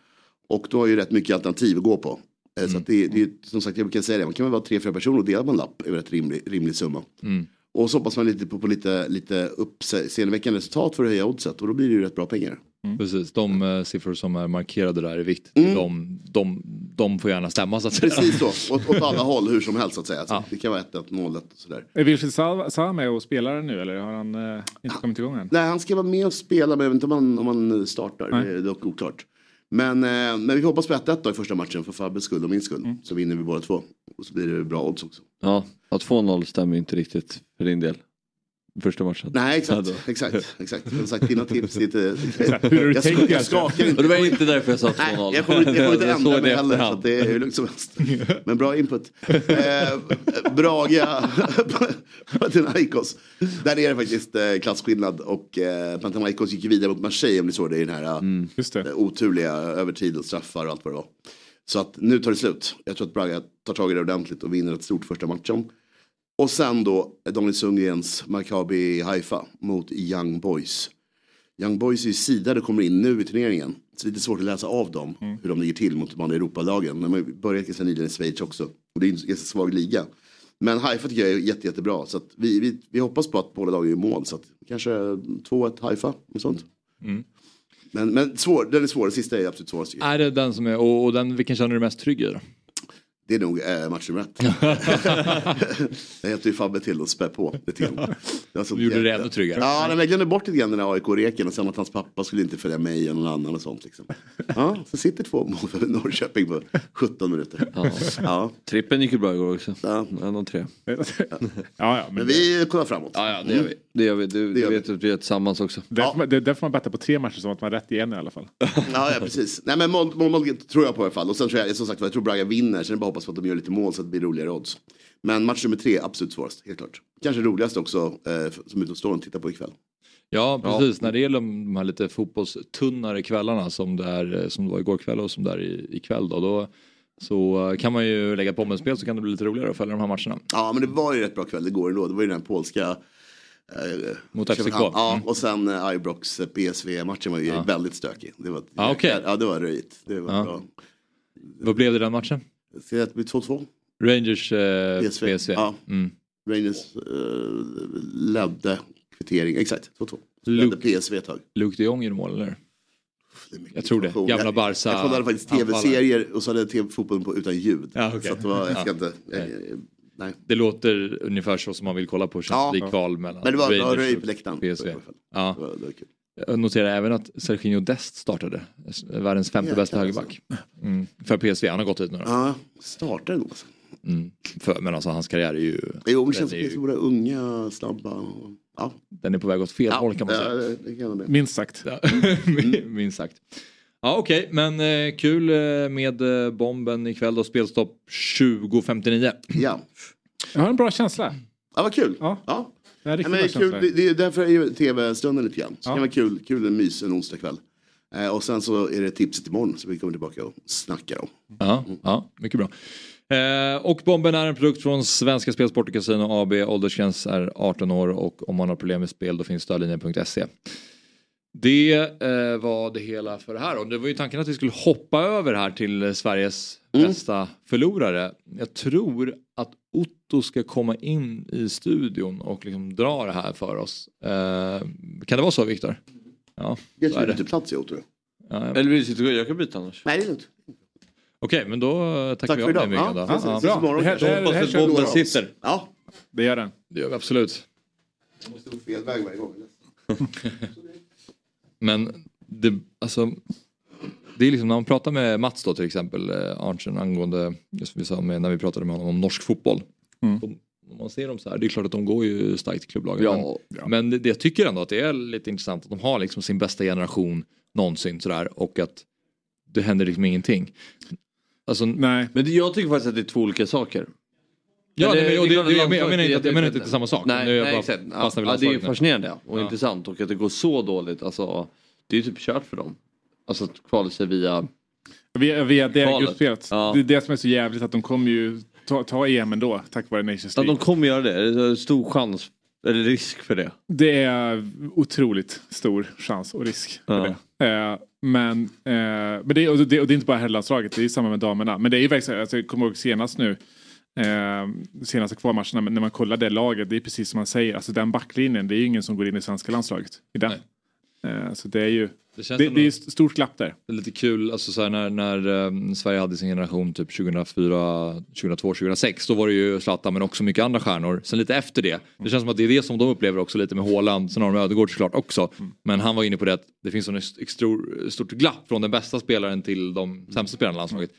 Och då har ju rätt mycket alternativ att gå på. Eh, Så att det, det är som sagt, jag brukar säga det, man kan väl vara tre, fyra personer och dela på en lapp över ett rimlig, rimlig summa. Mm. Och så hoppas man lite på, på lite, lite uppseendeväckande resultat för att höja oddset och då blir det ju rätt bra pengar. Precis, de eh, siffror som är markerade där i vitt, Mm. de, de, de får gärna stämma så att. Precis så, åt, åt alla håll hur som helst så att säga. Så Ja. Det kan vara 1-1, 0-1 och sådär. Är Wilfried Zaha med och spelar nu eller har han eh, inte kommit igång än? Nej, han ska vara med och spela men jag vet inte om han, om han startar. Nej. Det är dock oklart. Men, eh, men vi hoppas på 1-1 då i första matchen för Fabbes skull och min skull. Mm. Så vinner vi båda två. Och så blir det bra odds också. Ja, att 2-0 stämmer inte riktigt för din del. Första matchen. Nej, exakt. Ja, exakt, exakt. Som sagt, dina tips är inte... Hur jag, tänkt ska, jag skakar inte. Det var inte därför jag sa 2-0. Nej, jag får inte, jag får inte Jag ändra mig heller. Så det är hur lugnt som helst. Men bra input. Eh, Braga, Panathinaikos. Där är det faktiskt eh, klasskillnad. Och eh, Panathinaikos gick vidare mot Marseille om ni såg det i den här Mm. Eh, oturliga övertid och straffar och allt vad det var. Så att nu tar det slut. Jag tror att Braga tar tag i det ordentligt och vinner ett stort första matchen. Och sen då Daniel Sundgrens Maccabi Haifa mot Young Boys. Young Boys är ju sidade och kommer in nu i turneringen. Så det är lite svårt att läsa av dem, hur de ligger till mot de andra Europalagen. De har börjat ganska nyligen i Schweiz också. Och det är en ganska svag liga. Men Haifa tycker jag är jätte, jättebra. Så att vi, vi, vi hoppas på att båda lagen gör mål. Så att kanske 2-1 Haifa, och sånt. Men, men svår, den är svår, den sista är absolut svårast. Är det den som är, och, och den, vilken känner du mest trygg i då? Det är nog eh, match nummer ett. jag hjälpte ju Fabbe till att spä på lite grann. Jag såg- Du gjorde det ännu tryggare. Ja, men jag glömde bort lite grann den där AIK-reken och sen att hans pappa skulle inte följa mig och någon annan och sånt. Liksom. Ja, så sitter två mål för Norrköping på 17 minuter. Ja. Ja. Trippen gick ju bra igår också. Ja. En och tre. ja, ja, Men vi kollar framåt. Ja, ja, det gör vi. Det gör vi. Du, du vet att vi är tillsammans också. Därför, man- det är därför man bettar på tre matcher som att man har rätt i en i alla fall. Ja, ja precis. Nej men mål, mål, mål tror jag på i alla fall. Och sen tror jag, som sagt jag tror Braga vinner. Sen är det bara hoppas på att de gör lite mål så att det blir roligare odds. Men match nummer tre, absolut svårast, helt klart. Kanske roligast också, eh, som utomstående tittar på ikväll. Ja precis, när det gäller de här lite fotbollstunnare kvällarna som det, är, som det var igår kväll och som det är i- ikväll då. då så eh, kan man ju lägga på med spel så kan det bli lite roligare att följa de här matcherna. Ja men det var ju rätt bra kväll igår ändå. Det var ju den här polska eh, Mot FCK. Ja, Mm. och sen eh, Ibrox eh, PSV-matchen var ju Ja. väldigt stökig. Det var, Ja, okej. ja, det var röjigt. Det var Ja. bra. Vad blev det den matchen? Ska det bli 2-2? Rangers eh, PSV. PSV. Ja. Mm. Rangers eh, ledde kvittering, exakt 2-2. Luke- Ledde PSV ett tag. Luke de Jong gjorde mål eller? Jag tror det. Gamla Jag- Barca. Jag kollade faktiskt tv-serier och så hade jag TV-fotbollen på utan ljud. Ja, okej. Så det var, jag ska inte, eh, Nej. Det låter ungefär så som man vill kolla på Champions League-kval mellan Men det var röj på läktaren. PSV. Ja. Det var, det var kul. Jag noterar även att Serginho Dest startade. Världens femte Jäklar bästa högerback. Mm. För PSV, han har gått nu då. Ja, startar nog alltså. Mm. För, men alltså hans karriär är ju... Jo, men känns är som ju våra unga, snabba. och- Ja. den är på väg åt fel håll kan man ja, säga. det- det kan. Minst sagt. Ja, Minst sagt. Ja okej, men eh, kul eh, med eh, bomben ikväll då. Spelstopp 20.59. Ja. Jag har en bra känsla. Ja, vad kul. Ja. Ja. Men det, är bra kul. Det, det är därför är tv-stunden lite grann. Så Ja. det kan vara kul, kul en mys en onsdagkväll. Eh, och sen så är det tipset imorgon som vi kommer tillbaka och snackar om. Ja, ja mycket bra. Eh, och bomben är en produkt från Svenska Spel, Sport och Casino AB. Åldersgräns är 18 år och om man har problem med spel då finns stödlinjen.se. Det eh, var det hela för det här och det var ju tanken att vi skulle hoppa över här till eh, Sveriges bästa förlorare. Jag tror att Otto ska komma in i studion och liksom dra det här för oss. Eh, kan det vara så Viktor? Ja, Jag tror det. inte plats jag tror jag. Ja, ja. Eller vill du sitta Jag kan byta annars. Nej, det är lugnt. Okej, men då eh, tackar Tack vi för av dig Myggan. Ja, då. Ja. ses imorgon Det här- det här- det här Hoppas att bomben bra. sitter. Ja. Det gör den. Det gör vi absolut. Jag måste gå fel väg varje gång. Men det, alltså, det är liksom när man pratar med Mats då till exempel, eh, Arntzen angående, just som vi sa med, när vi pratade med honom om norsk fotboll. Mm. De, om man ser dem så här, det är klart att de går ju starkt i klubblaget. Ja, men men det, det, jag tycker ändå att det är lite intressant att de har liksom sin bästa generation någonsin sådär och att det händer liksom ingenting. Alltså, Nej. Men jag tycker faktiskt att det är två olika saker. Ja, Eller, nej, men, och det, är klart det, att jag, menar, inte, att- jag menar inte landslaget att det är samma sak. Nej, nej bara exakt. Ja, ja, det är fascinerande och Ja. intressant och att det går så dåligt. Alltså, det är ju typ kört för dem. Alltså att kvala sig via... Via, via det gruppspelet. Ja. Det är det som är så jävligt att de kommer ju ta, ta EM ändå tack vare Nations Ja, League. de kommer göra det. Det är stor chans, eller risk för det. Det är otroligt stor chans och risk för Ja. det. Eh, men, eh, men det, och det, och det är inte bara herrlandslaget, det är samma med damerna. Men det är ju verkligen, alltså, jag kommer ihåg senast nu, eh, senaste kvalmatcherna, när man kollar det laget, det är precis som man säger, alltså den backlinjen, det är ju ingen som går in i svenska landslaget i den. Eh, så det är ju, Det det, det, är stort glapp där. Det är lite kul, alltså så här, när, när eh, Sverige hade sin generation typ 2004, 2002, 2006 då var det ju Zlatan men också mycket andra stjärnor. Sen lite efter det, det känns som att det är det som de upplever också lite med Haaland, sen har de Ödegård såklart också. Men han var inne på det att det finns ett stor, stort glapp från den bästa spelaren till de sämsta spelarna i landslaget.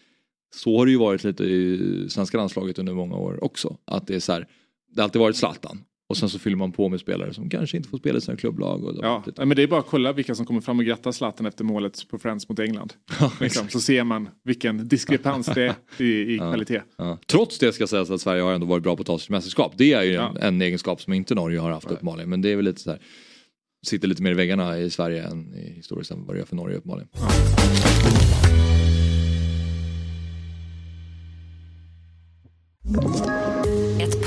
Så har det ju varit lite i svenska landslaget under många år också. Att det är så här, det har alltid varit Zlatan. Och sen så fyller man på med spelare som kanske inte får spela i sina klubblag. Och Ja, men det är bara att kolla vilka som kommer fram och grattar Zlatan efter målet på Friends mot England. liksom, så ser man vilken diskrepans det är i, i kvalitet. Ja. Trots det ska sägas att Sverige har ändå varit bra på att ta till mästerskap. Det är ju Ja. en, en egenskap som inte Norge har haft uppenbarligen. Men det är väl lite så här. Sitter lite mer i väggarna i Sverige än i historiskt än vad det gör för Norge uppenbarligen. Ett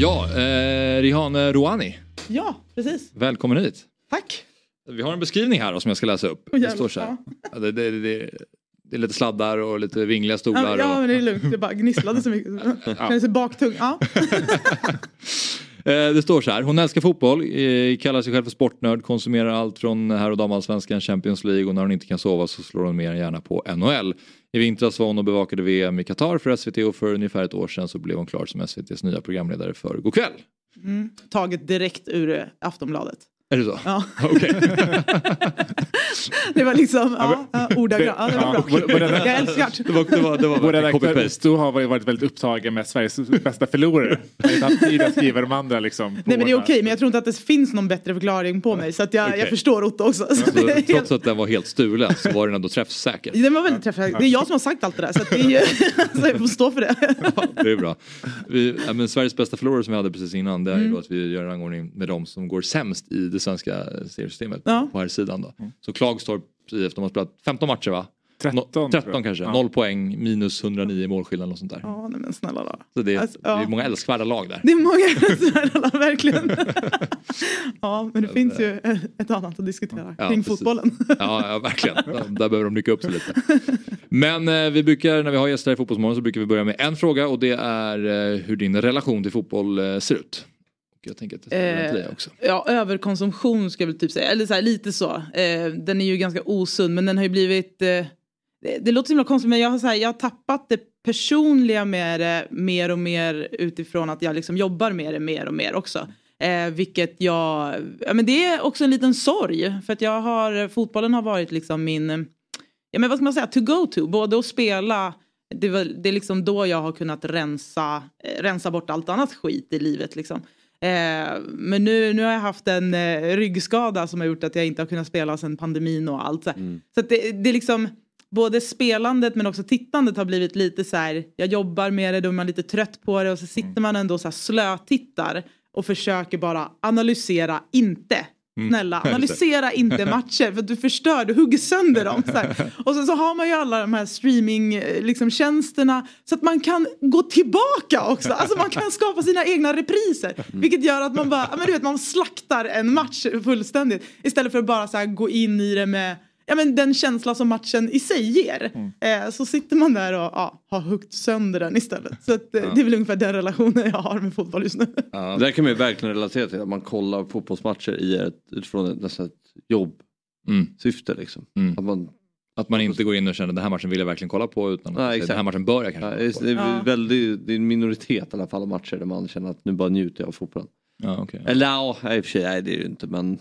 Ja, eh, Rihane Rouhani, Ja, precis. välkommen hit. Tack. Vi har en beskrivning här då, som jag ska läsa upp. Åh, Det står så här. Ja, det, det, det, det är lite sladdar och lite vingliga stolar. Ja, ja och... men det är lugnt. Det bara gnisslade så mycket. Känner sig baktung. Ja. Eh, det står så här, hon älskar fotboll, eh, kallar sig själv för sportnörd, konsumerar allt från herr och damallsvenskan, Champions League och när hon inte kan sova så slår hon mer än gärna på NHL. I vintras var hon och bevakade VM i Qatar för SVT och för ungefär ett år sedan så blev hon klar som SVTs nya programledare för Go'kväll. Mm. Taget direkt ur Aftonbladet. Är det så? Ja. Okej. Det var liksom, ja, ja, ordagrant. Ja, det var bra. Vår redakt- Jag älskar Det var, det var, det var Vår redaktör har varit varit väldigt upptagen med Sveriges bästa förlorare. Han har inte haft tid att skriva de andra liksom. Nej men det är okej, men jag tror inte att det finns någon bättre förklaring på mig. Så att jag, Okej. jag förstår Otto också. Så Så, helt, trots att den var helt stulen så var den ändå träffsäker. den var väldigt träffsäker. Det är jag som har sagt allt det där. Så att det är ju, alltså, jag får stå för det. Det är bra. Vi, ja, men Sveriges bästa förlorare som vi hade precis innan det är ju Mm. då att vi gör en rangordning med de som går sämst i det svenska seriesystemet Ja. på här sidan då. Så Klagstorp IF, de har spelat 15 matcher va? 13, No, 13 tror jag. kanske, Ja. 0 poäng, minus 109 i målskillnad och sånt där. Ja, nej, men snälla då. Så det, är- Alltså, det är ja. många älskvärda lag där. Det är många snälla, verkligen. ja, men det finns ju ett annat att diskutera Ja, kring precis. fotbollen. Ja, ja verkligen. Ja, Där behöver de nycka upp sig lite. Men eh, vi brukar, när vi har gäster i Fotbollsmorgon så brukar vi börja med en fråga och det är eh, hur din relation till fotboll eh, ser ut. Jag tänker att det vara till dig Eh, också. Ja, överkonsumtion ska jag väl typ säga. Eller så här, lite så. Eh, den är ju ganska osund men den har ju blivit... Eh, det, det låter så himla konstigt men jag har, så här, jag har tappat det personliga med det mer och mer utifrån att jag liksom jobbar med det mer och mer också. Eh, vilket jag... Ja, men det är också en liten sorg för att jag har... Fotbollen har varit liksom min... Ja men vad ska man säga? To go to. Både att spela det, var, det är liksom då jag har kunnat rensa, eh, rensa bort allt annat skit i livet. Liksom. Eh, men nu, nu har jag haft en eh, ryggskada som har gjort att jag inte har kunnat spela sedan pandemin och allt. Så, så att det, det är liksom både spelandet men också tittandet har blivit lite så här. Jag jobbar med det, då är man lite trött på det och så sitter man ändå så här slötittar och försöker bara analysera inte. Mm. Snälla, analysera inte matcher för du förstör, du hugger sönder dem. Och sen så har man ju alla de här streaming eh, liksom, så att man kan gå tillbaka också. Alltså man kan skapa sina egna repriser. Vilket gör att man bara, men du vet man slaktar en match fullständigt. Istället för att bara så här, gå in i det med ja, men den känsla som matchen i sig ger. Eh, så sitter man där och ja, har huggt sönder den istället. Så att, eh, Ja. det är väl ungefär den relationen jag har med fotboll just nu. Det där kan man ju verkligen relatera till. Att man kollar fotbollsmatcher i ett, utifrån ett, nästan ett jobbsyfte. Liksom. Att man, Att man inte går in och känner den här matchen vill jag verkligen kolla på utan att exakt. den här matchen bör jag kanske ja, kolla just, på. det, är Ja. väldigt, det är en minoritet i alla fall av matcher där man känner att nu bara njuter jag av fotbollen. Ja, okay. Eller ja, i och för sig, nej det är det ju inte men...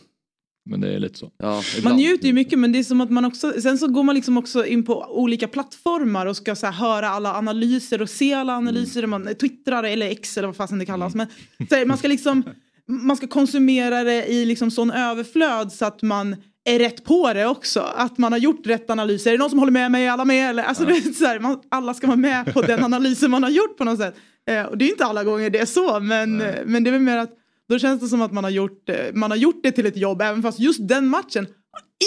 Men det är lite så. Ja, Man njuter ju mycket men det är som att man också, sen så går man liksom också in på olika plattformar och ska så här, höra alla analyser och se alla analyser, man twittrar eller X eller vad fasen det kallas. Men, så här, man ska liksom, man ska konsumera det i liksom sån överflöd så att man är rätt på det också. Att man har gjort rätt analyser. Är det någon som håller med mig? Är alla med? Eller? Alltså, det är så här, man, alla ska vara med på den analysen man har gjort på något sätt. Eh, och det är inte alla gånger det är så men, eh, men det är väl mer att då känns det som att man har, gjort, eh, man har gjort det till ett jobb även fast just den matchen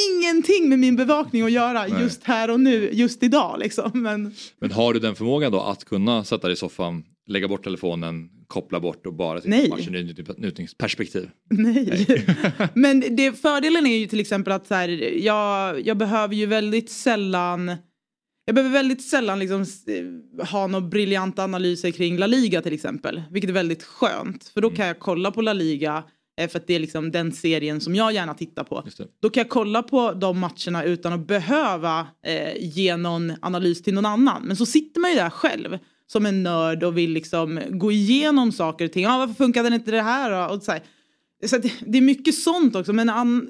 ingenting med min bevakning att göra Nej. just här och nu, just idag liksom. Men Men har du den förmågan då att kunna sätta dig i soffan, lägga bort telefonen, koppla bort och bara titta Nej. på matchen ur njutningsperspektiv? nej. Men det, fördelen är ju till exempel att så här, jag, jag behöver ju väldigt sällan jag behöver väldigt sällan liksom s- ha några briljanta analyser kring La Liga till exempel. Vilket är väldigt skönt. För då kan jag kolla på La Liga. eh, För att det är liksom den serien som jag gärna tittar på. Då kan jag kolla på de matcherna utan att behöva eh, ge någon analys till någon annan. Men så sitter man ju där själv som en nörd och vill liksom gå igenom saker och ting. Ah, varför funkade inte det här då? Och så här. Så det, det är mycket sånt också. Men an,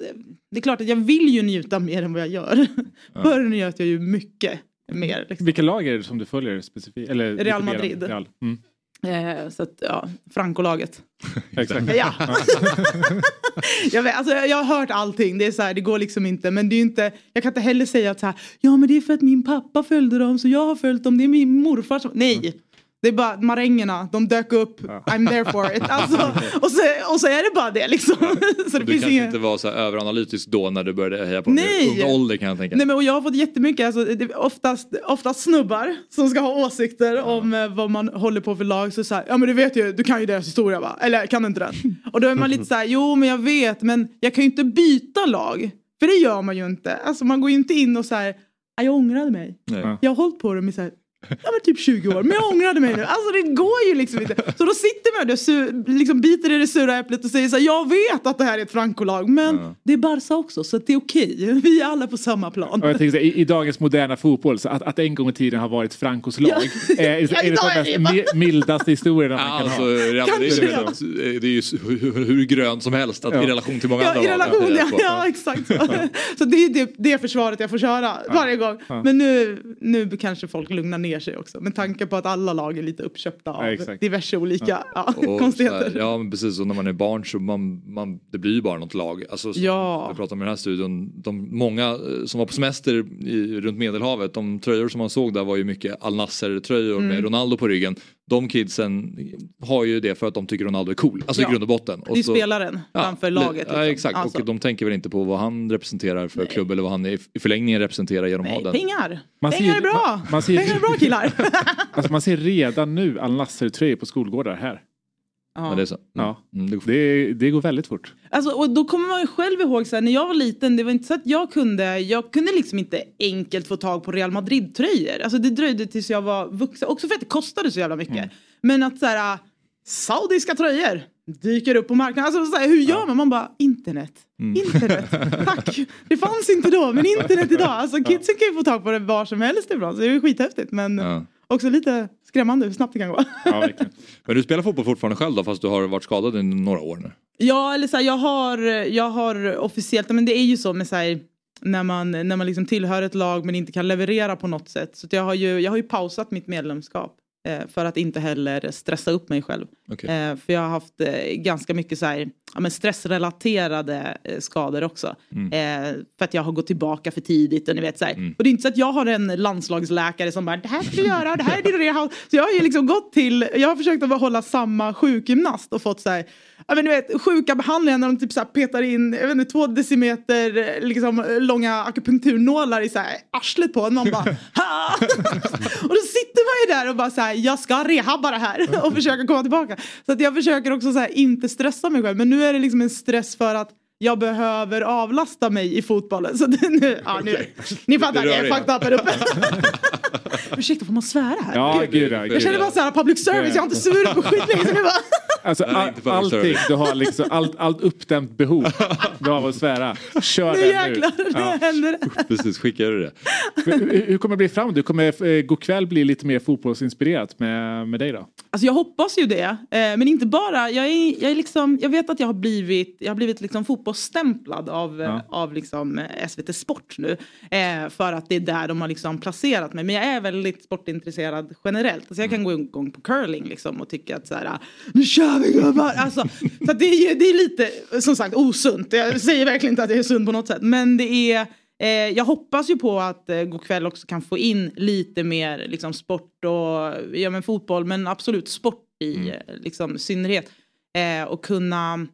det är klart att jag vill ju njuta mer än vad jag gör. Förr njöt jag ju mycket mer. Liksom. Vilka lag är det som du följer specifikt? Eller Real Madrid. Real. Mm. Eh, så att ja, Franco-laget. Exakt. Ja. jag, vet, alltså, jag, har hört allting, det är så här, det går liksom inte. Men det är inte, jag kan inte heller säga att så här, ja men det är för att min pappa följde dem så jag har följt dem, det är min morfar som... Nej! Det är bara marängerna, de dök upp, I'm there for it. Alltså, och, så, och så är det bara det liksom. så det Du kanske inga... inte var så överanalytisk då när du började heja på Nej. Ung ålder kan jag tänka. Nej men och jag har fått jättemycket, alltså, det är oftast, oftast snubbar som ska ha åsikter om eh, vad man håller på för lag. Så så här, ja men du vet ju, du kan ju deras historia va? Eller kan du inte den? Och då är man lite så här, jo men jag vet men jag kan ju inte byta lag. För det gör man ju inte. Alltså man går ju inte in och så här, "Ja, jag ångrade mig. Nej. Jag har hållit på dem i så här, ja, men typ 20 år, men jag ångrade mig nu. Alltså det går ju liksom inte. Så då sitter man och liksom biter i det sura äpplet och säger så här, jag vet att det här är ett Franco-lag, men det är Barca också, så att det är okej. Vi är alla på samma plan. Och jag tänker så här, i, I dagens moderna fotboll, så att, att en gång i tiden har varit Francos lag är, är, Ja, är det är de det mest bara- mi- mildaste historierna man kan Alltså, ha. Kanske, är, ja. liksom- det är ju hur, hur grönt som helst att, Ja. i relation till många Ja, andra i lag. relation, ja, på. ja exakt. Så, så det är det, det försvaret jag får köra varje gång. Ja. Men nu, nu kanske folk lugnar ner sig också. Med tanke på att alla lag är lite uppköpta av Ja, diverse olika ja. Så konstigheter. här, ja men precis, och när man är barn så man, man, det blir ju bara något lag. Alltså, Ja. Jag pratar med den här studion, de, många eh, som var på semester i, runt Medelhavet, de tröjor som man såg där var ju mycket Al Nasser-tröjor Mm. med Ronaldo på ryggen. De kidsen har ju det för att de tycker Ronaldo är cool, alltså Ja. i grund och botten. Det Och är så- spelaren framför laget. Ja liksom. exakt, Alltså. och de tänker väl inte på vad han representerar för klubb eller vad han i i förlängningen representerar genom att ha den. Pengar! Man Pengar ser- är bra! man- man ser- Pengar är bra killar! Alltså man ser redan nu Al Nasser-tröjor på skolgårdar här. Ja, det är så. Ja. Mm, det, det går väldigt fort. Alltså, och då kommer man ju själv ihåg så här, när jag var liten, det var inte så att jag kunde, jag kunde liksom inte enkelt få tag på Real Madrid-tröjor. Alltså det dröjde tills jag var vuxen, också för att det kostade så jävla mycket. Mm. Men att så här, saudiska tröjor dyker upp på marknaden. Alltså så här, hur gör man? Man bara, internet. Mm. Internet, tack. Det fanns inte då, men internet idag. Alltså kidsen kan ju få tag på det var som helst ibland, så det är ju skithäftigt. Men Ja. Också lite skrämmande hur snabbt det kan gå. Men du spelar fotboll fortfarande själv då fast du har varit skadad i några år nu? Ja, eller så här, jag har, jag har officiellt, men det är ju så med så här, när man, när man liksom tillhör ett lag men inte kan leverera på något sätt. Så att jag, har ju, jag har ju pausat mitt medlemskap eh, för att inte heller stressa upp mig själv. Okej. Eh, för jag har haft eh, ganska mycket så här, ja, men stressrelaterade eh, skador också. Mm. Eh, för att jag har gått tillbaka för tidigt. Och, ni vet, så här. och det är inte så att jag har en landslagsläkare som bara det här ska du göra, det här är din rehab. Så jag har ju liksom gått till, jag har försökt att behålla samma sjukgymnast och fått så här, ja, men du vet, sjuka behandlingar när de typ så petar in jag vet inte, två decimeter eh, liksom, långa akupunkturnålar i så här, arslet på en. Man bara ha! Och då sitter man ju där och bara så här, jag ska rehabba det här och försöka komma tillbaka. Så att jag försöker också så här, inte stressa mig själv. Men nu är det liksom en stress för att jag behöver avlasta mig i fotbollen. Så det, nu, ja, nu, ni fattar, Det är fucked up här uppe. Ursäkta, får man svära här? Ja, gud, ja, jag gud, känner bara så här, public service, jag har inte svurit på skitlänge. Så nu bara... Alltså, all, allting, du har liksom allt, allt uppdämt behov du har av att svära. Kör Nu den nu. jäklar, nu Ja. händer det. Precis, skickar du det? Men Hur, hur kommer det bli fram? Du kommer eh, god kväll bli lite mer fotbollsinspirerat med, med dig då? Alltså jag hoppas ju det. Eh, men inte bara. Jag, är, jag, är liksom, jag vet att jag har blivit, jag har blivit liksom fotbollsstämplad av, Ja. av liksom eh, SVT Sport nu. Eh, för att det är där de har liksom placerat mig. Men jag är väldigt sportintresserad generellt. Alltså jag kan gå igång på curling liksom och tycka att så här, nu kör vi gubbar! Alltså, så det, är, det är lite, som sagt, osunt. Jag säger verkligen inte att det är sunt på något sätt. Men det är Eh, jag hoppas ju på att eh, kväll också kan få in lite mer liksom, sport och ja, men fotboll men absolut sport i eh, liksom, synnerhet. Eh, och kunna,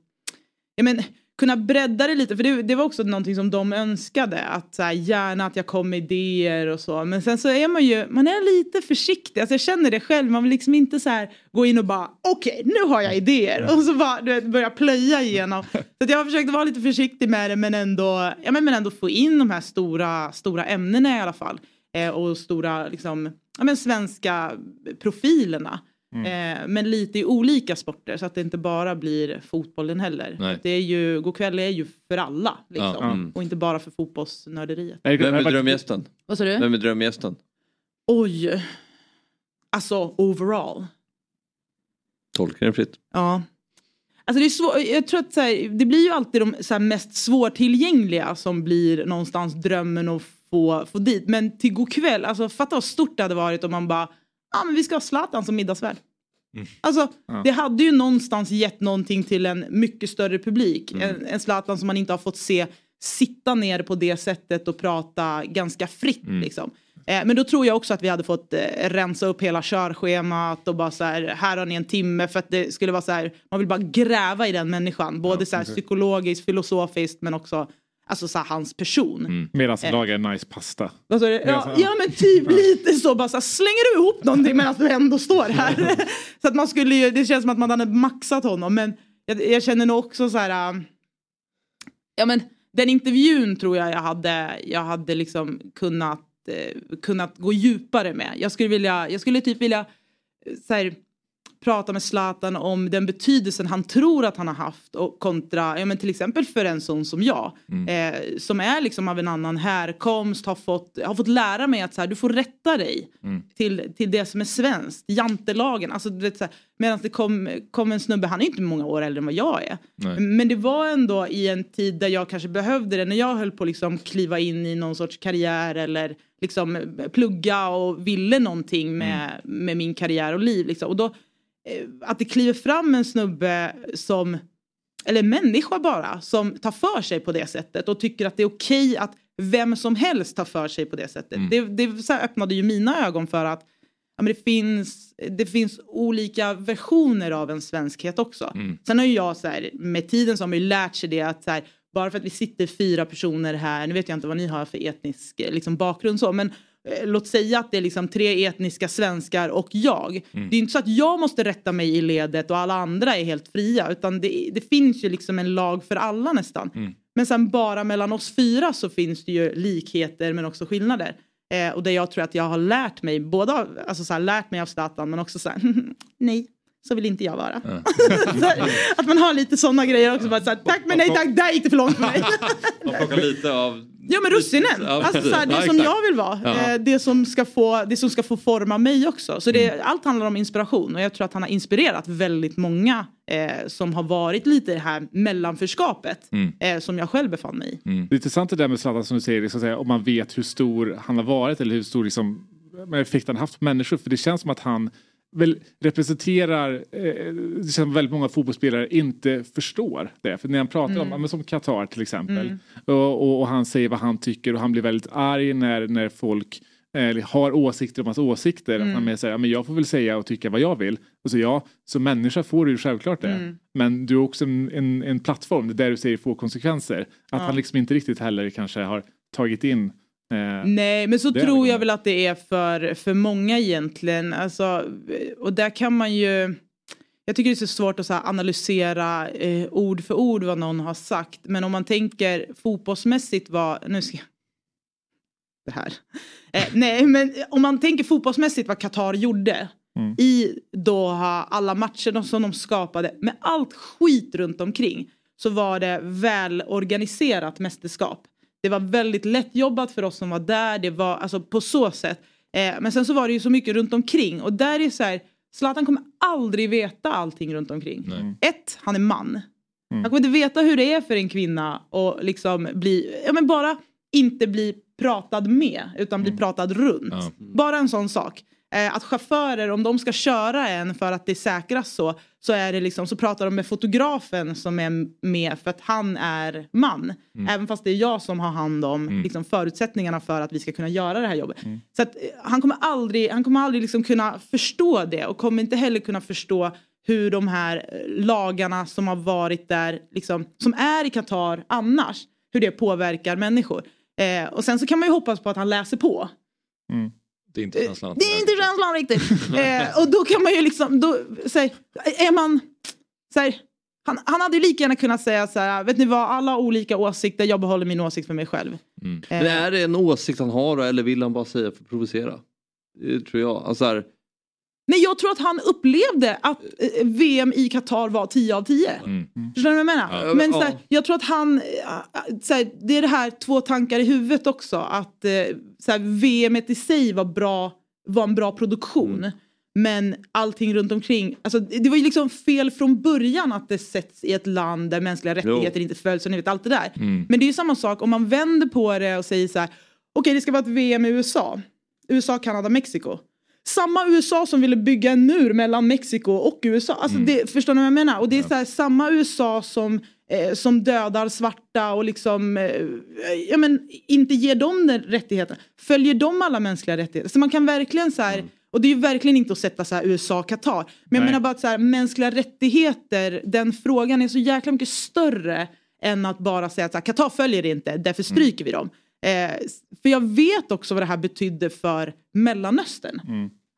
ja, men, kunna bredda det lite för det, det var också någonting som de önskade. Att så här, gärna att jag kom med idéer och så. Men sen så är man ju man är lite försiktig. Alltså, jag känner det själv. Man vill liksom inte så här gå in och bara okej nu har jag idéer. Och så bara du vet, börja plöja igenom. Så jag har försökt vara lite försiktig med det men ändå, ja, men, men ändå få in de här stora, stora ämnena i alla fall. Eh, och stora liksom, ja, men, svenska profilerna. Mm. Eh, men lite i olika sporter så att det inte bara blir fotbollen heller. Nej. Det är ju, God kväll är ju för alla. Liksom. Ja. Mm. Och inte bara för fotbollsnörderiet. Vem är drömgästen? Vad sa du? Vem är drömgästen? Oj. Alltså overall. Tolka det fritt. Ja. Alltså det är svår, jag tror att så här, det blir ju alltid de så här, mest svårtillgängliga som blir någonstans drömmen att få, få dit. Men till god kväll, alltså fatta vad stort det hade varit om man bara, ja men vi ska ha Zlatan som middagsvärd. Alltså Ja. det hade ju någonstans gett någonting till en mycket större publik. En, en Zlatan som man inte har fått se sitta ner på det sättet och prata ganska fritt Mm. liksom. Eh, men då tror jag också att vi hade fått eh, rensa upp hela körschemat och bara så här, här har ni en timme för att det skulle vara så här, man vill bara gräva i den människan. Både så här, psykologiskt, filosofiskt men också alltså så här, hans person. Mm. Medan han Eh. lagar nice pasta. Du? Ja, ja men typ lite så. Bara så här, slänger du ihop någonting medan du ändå står här? så att man skulle ju, det känns som att man hade maxat honom. Men jag, jag känner nog också så här. ähm, ja men den intervjun tror jag jag hade, jag hade liksom kunnat, eh, kunnat gå djupare med. Jag skulle vilja, jag skulle typ vilja eh, så här, prata med Zlatan om den betydelsen han tror att han har haft och kontra, ja men till exempel för en sån som jag. Mm. Eh, som är liksom av en annan härkomst, har fått, har fått lära mig att så här, du får rätta dig Mm. till, till det som är svenskt. Jantelagen. Alltså, medan det kom, kom en snubbe, han är inte många år äldre än vad jag är. Nej. Men det var ändå i en tid där jag kanske behövde det. När jag höll på att liksom kliva in i någon sorts karriär eller liksom plugga och ville någonting med, med min karriär och liv. Liksom. Och då, att det kliver fram en snubbe som eller människa bara, som tar för sig på det sättet och tycker att det är okej att vem som helst tar för sig på det sättet. Det, det så här öppnade ju mina ögon för att ja, men det, finns, det finns olika versioner av en svenskhet också. Mm. Sen har ju jag så här, med tiden så har man ju lärt sig det att så här, bara för att vi sitter fyra personer här, nu vet jag inte vad ni har för etnisk eh, liksom, bakgrund så, men eh, låt säga att det är liksom tre etniska svenskar och jag. Mm. Det är inte så att jag måste rätta mig i ledet och alla andra är helt fria, utan det, det finns ju liksom en lag för alla nästan. Mm. Men sen bara mellan oss fyra så finns det ju likheter men också skillnader. Eh, och det jag tror att jag har lärt mig, både av, alltså så här, lärt mig av Zlatan men också så här, nej, så vill inte jag vara. Här, att man har lite sådana grejer också, bara så här, tack men nej tack, där gick det för långt för mig. Man plockar lite av... Ja men russinen, Ja, alltså så här, det Ja, som jag vill vara. Ja. Eh, det, som ska få, det som ska få forma mig också. Så det, allt handlar om inspiration och jag tror att han har inspirerat väldigt många eh, som har varit lite i det här mellanförskapet Mm. eh, som jag själv befann mig i. Det är intressant det där med Zlatan som du säger, liksom, om man vet hur stor han har varit eller hur stor liksom, effekt han haft på människor. För det känns som att han väl representerar, eh, som väldigt många fotbollsspelare inte förstår det. För när han pratar om, Mm. ja, men som Qatar till exempel, Mm. och, och, och han säger vad han tycker och han blir väldigt arg när, när folk eh, har åsikter om hans åsikter. Mm. Att han mer säger, ja, men jag får väl säga och tycka vad jag vill. Och så ja, som människa får du ju självklart det. Mm. Men du är också en, en, en plattform där du säger får konsekvenser. Att Ja. han liksom inte riktigt heller kanske har tagit in eh, Nej, men så tror jag väl att det är för, för många egentligen. Alltså, och där kan man ju... Jag tycker det är så svårt att så analysera eh, ord för ord vad någon har sagt. Men om man tänker fotbollsmässigt vad... Nu ska jag... Det här. Eh, nej, men om man tänker fotbollsmässigt vad Qatar gjorde i Doha, alla matcher som de skapade, med allt skit runt omkring så var det välorganiserat mästerskap. Det var väldigt lättjobbat för oss som var där, det var alltså på så sätt. Eh, men sen så var det ju så mycket runt omkring och där är så här, Zlatan kommer aldrig veta allting runt omkring. Ett, han är man. Han kommer inte veta hur det är för en kvinna och liksom bli, ja men bara inte bli pratad med utan bli pratad runt. Bara en sån sak. Eh, att chaufförer, om de ska köra en för att det är säkrast så, så, är det liksom, så pratar de med fotografen som är med för att han är man. Mm. Även fast det är jag som har hand om Mm. liksom, förutsättningarna för att vi ska kunna göra det här jobbet. Så att, eh, han kommer aldrig, han kommer aldrig liksom kunna förstå det och kommer inte heller kunna förstå hur de här eh, lagarna som har varit där, liksom, som är i Qatar annars, hur det påverkar människor. Eh, och sen så kan man ju hoppas på att han läser på. Det är inte känslan. att- Det är inte känslan riktigt. eh, och då kan man ju liksom, då, så här, är man, så här, han, han hade ju lika gärna kunnat säga så här, vet ni vad, alla har olika åsikter, jag behåller min åsikt för mig själv. Men är det en åsikt han har eller vill han bara säga för att provocera? Det tror jag. Alltså här, Nej, jag tror att han upplevde att eh, VM i Qatar var 10 av 10. Förstår du vad jag menar? Ja. Men så här, jag tror att han, äh, så här, det är det här två tankar i huvudet också. Att eh, så här, VM i sig var, bra, var en bra produktion. Men allting runt omkring, alltså, det var ju liksom fel från början att det sätts i ett land där mänskliga rättigheter inte följs och ni vet allt det där. Mm. Men det är ju samma sak om man vänder på det och säger så här, okej det ska vara ett VM i USA. USA, Kanada, Mexiko. Samma USA som ville bygga en mur mellan Mexiko och USA. Alltså det, förstår ni vad jag menar? Och det är så här, samma USA som eh, som dödar svarta och liksom eh, ja, men, inte ger dem den rättigheten. Följer de alla mänskliga rättigheter? Så man kan verkligen så här, och det är ju verkligen inte att sätta så USA Qatar. Men jag Nej. menar bara att så här, mänskliga rättigheter, den frågan är så jäkla mycket större än att bara säga att Qatar följer det inte, därför stryker vi dem. Eh, för jag vet också vad det här betydde för Mellanöstern.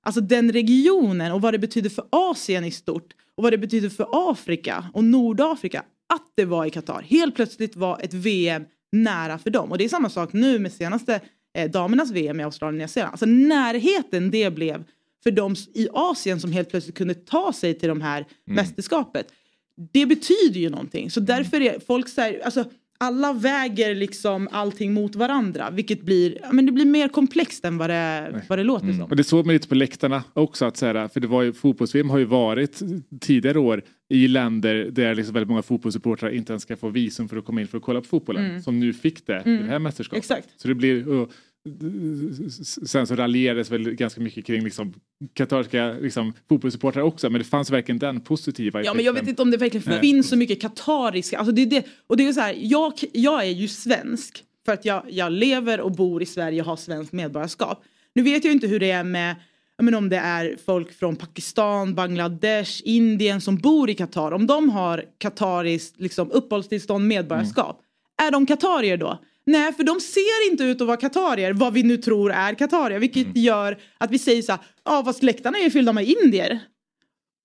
Alltså den regionen och vad det betyder för Asien i stort och vad det betyder för Afrika och Nordafrika att det var i Qatar. Helt plötsligt var ett VM nära för dem. Och det är samma sak nu med senaste eh, damernas VM i Australien och Nya Zeeland. Alltså närheten det blev för dem i Asien som helt plötsligt kunde ta sig till de här mästerskapet. Det betyder ju någonting. Så därför är folk så här, alltså alla väger liksom allting mot varandra. Vilket blir, men det blir mer komplext än vad det, vad det låter som. Och det såg man lite på läktarna också. Att så här, för det var ju, fotbolls-VM har ju varit tidigare år i länder där liksom väldigt många fotbollssupportrar inte ens ska få visum för att komma in för att kolla på fotbollen. Mm. Som nu fick det i Mm. det här mästerskapet. Exakt. Så det blir... Och, sen så raljerades väl ganska mycket kring liksom, katarska liksom, fotbollssupportrar också. Men det fanns verkligen den positiva Ja men jag vet inte om det verkligen Nej. finns så mycket katariska. Alltså det är det, och det är så här, jag, jag är ju svensk för att jag, jag lever och bor i Sverige och har svenskt medborgarskap. Nu vet jag inte hur det är med menar, om det är folk från Pakistan, Bangladesh, Indien som bor i Qatar. Om de har katariskt liksom, uppehållstillstånd, medborgarskap. Är de katarier då? Nej, för de ser inte ut att vara katarier, vad vi nu tror är katarier. Vilket gör att vi säger så här, ja fast läktarna är ju fyllda med indier.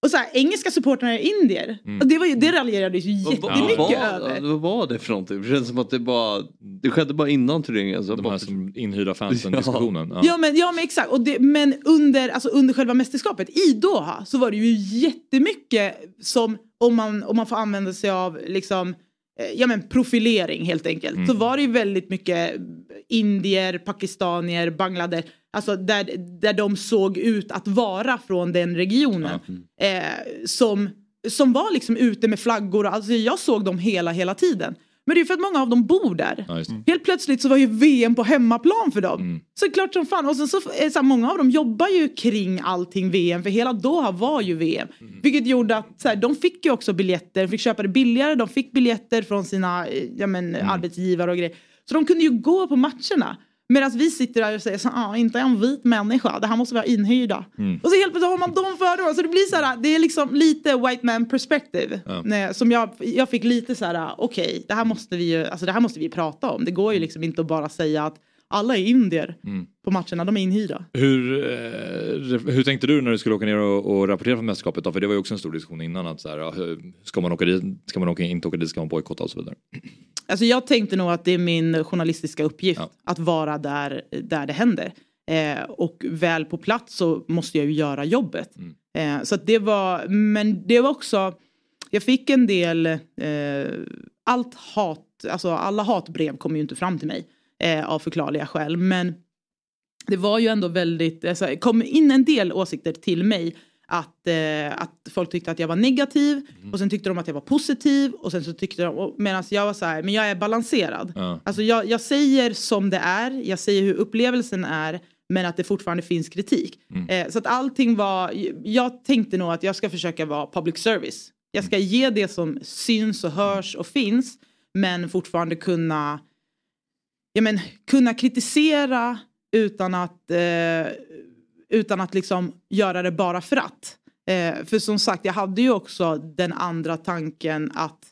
Och så här, engelska supportrarna är indier. Och det, var ju, det raljerade ju jättemycket var, över. Vad var det för någonting? Det känns som att det bara Det skedde bara innan turneringen. Alltså, De här som inhyrda fansen Ja. diskussionen. Ja. Ja men, ja men exakt, och det, men under, alltså under själva mästerskapet i Doha så var det ju jättemycket som, om man, om man får använda sig av liksom, eh, ja men profilering helt enkelt. Mm. Så var det ju väldigt mycket indier, pakistanier, Bangladesh, alltså där, där de såg ut att vara från den regionen. Eh, som, som var liksom ute med flaggor, alltså jag såg dem hela, hela tiden. Men det är för att många av dem bor där. Ja. Helt plötsligt så var ju VM på hemmaplan för dem. Mm. Så klart som fan. Och sen så, det så här, många av dem jobbar ju kring allting VM. För hela Doha var ju VM. Mm. Vilket gjorde att så här, de fick ju också biljetter. De fick köpa det billigare. De fick biljetter från sina eh, ja, men, Mm. arbetsgivare och grejer. Så de kunde ju gå på matcherna. Medan vi sitter där och säger så ah, inte en vit människa. Det här måste vara inhyrda. Mm. Och så helt plötsligt har man de fördomarna. Så det blir så här, det är liksom lite white man perspective. Ja. Nej, Som jag, jag fick lite så här, okej, det här måste vi ju, alltså det här måste vi prata om. Det går ju liksom inte att bara säga att alla är indier Mm. på matcherna, de är inhyrda. Hur, eh, hur tänkte du när du skulle åka ner och, och rapportera från mästerskapet? Då? För det var ju också en stor diskussion innan. Att så här, ja, ska man åka dit? Ska man åka, inte åka dit? Ska man bojkotta och så vidare? Alltså jag tänkte nog att det är min journalistiska uppgift att vara där, där det händer. Eh, och väl på plats så måste jag ju göra jobbet. Eh, så det var, men det var också, jag fick en del, eh, allt hat, alltså alla hatbrev kom ju inte fram till mig eh, av förklarliga skäl. Men det var ju ändå väldigt, alltså, kom in en del åsikter till mig att, eh, att folk tyckte att jag var negativ och sen tyckte de att jag var positiv och sen så tyckte de, medan jag var så här, men jag är balanserad. Ja. Alltså jag, jag säger som det är, jag säger hur upplevelsen är men att det fortfarande finns kritik. Eh, så att allting var, jag tänkte nog att jag ska försöka vara public service. Jag ska ge det som syns och hörs och finns men fortfarande kunna ja, men, kunna kritisera utan att, eh, utan att liksom göra det bara för att. Eh, för som sagt, jag hade ju också den andra tanken att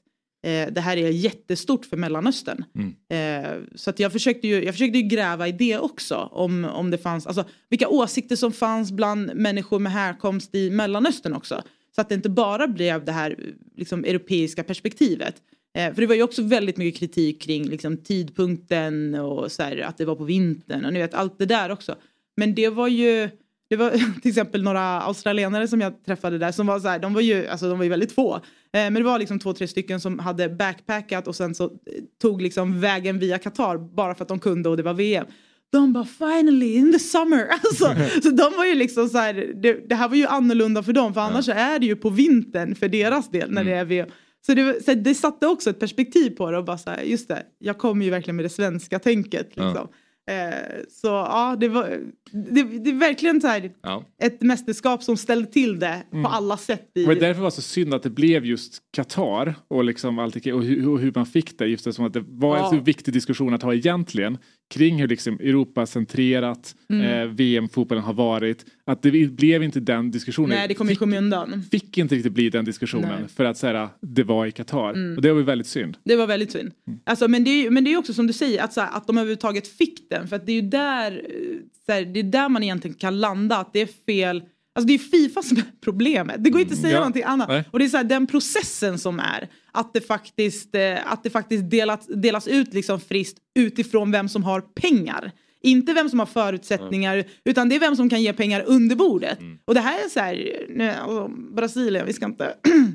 eh, det här är jättestort för Mellanöstern. Eh, så att jag försökte ju, jag försökte ju gräva i det också. Om, om det fanns, alltså vilka åsikter som fanns bland människor med härkomst i Mellanöstern också. Så att det inte bara blev det här liksom, europeiska perspektivet. Eh, för det var ju också väldigt mycket kritik kring liksom, tidpunkten och så här, att det var på vintern och ni vet allt det där också. Men det var ju, det var till exempel några australienare som jag träffade där som var så här, de var ju, alltså de var ju väldigt få. Eh, men det var liksom två, tre stycken som hade backpackat och sen så eh, tog liksom vägen via Qatar bara för att de kunde och det var VM. De bara finally in the summer. Alltså, så de var ju liksom så här, det, det här var ju annorlunda för dem för annars så är det ju på vintern för deras del när det är VM. Så det, så det satte också ett perspektiv på det och bara så här, just det, jag kommer ju verkligen med det svenska tänket. Ja. Liksom. Eh, så ja, det var det, det är verkligen så här, Ja. ett mästerskap som ställde till det Mm. på alla sätt. I, Men därför var det så synd att det blev just Qatar och, liksom allt, och, hur, och hur man fick det. Just det, som att det var en Ja. så viktig diskussion att ha egentligen kring hur liksom Europa-centrerat Mm. eh, VM-fotbollen har varit. Att det blev inte den diskussionen. Nej, det kom i skymundan. fick inte riktigt bli den diskussionen Nej. för att säga det var i Qatar. Mm. Och det var väldigt synd. Det var väldigt synd. Alltså, men, det är, men det är också som du säger, att, så här, att de överhuvudtaget fick den. För att det är ju där, eh, så här, det är där man egentligen kan landa, att det är fel. Alltså det är Fifa som är problemet. Det går inte att säga Ja. någonting annat. Nej. Och det är så här, den processen som är. Att det faktiskt, eh, att det faktiskt delas, delas ut liksom friskt utifrån vem som har pengar. Inte vem som har förutsättningar utan det är vem som kan ge pengar under bordet. Och det här är så här, nu, Brasilien, vi ska inte...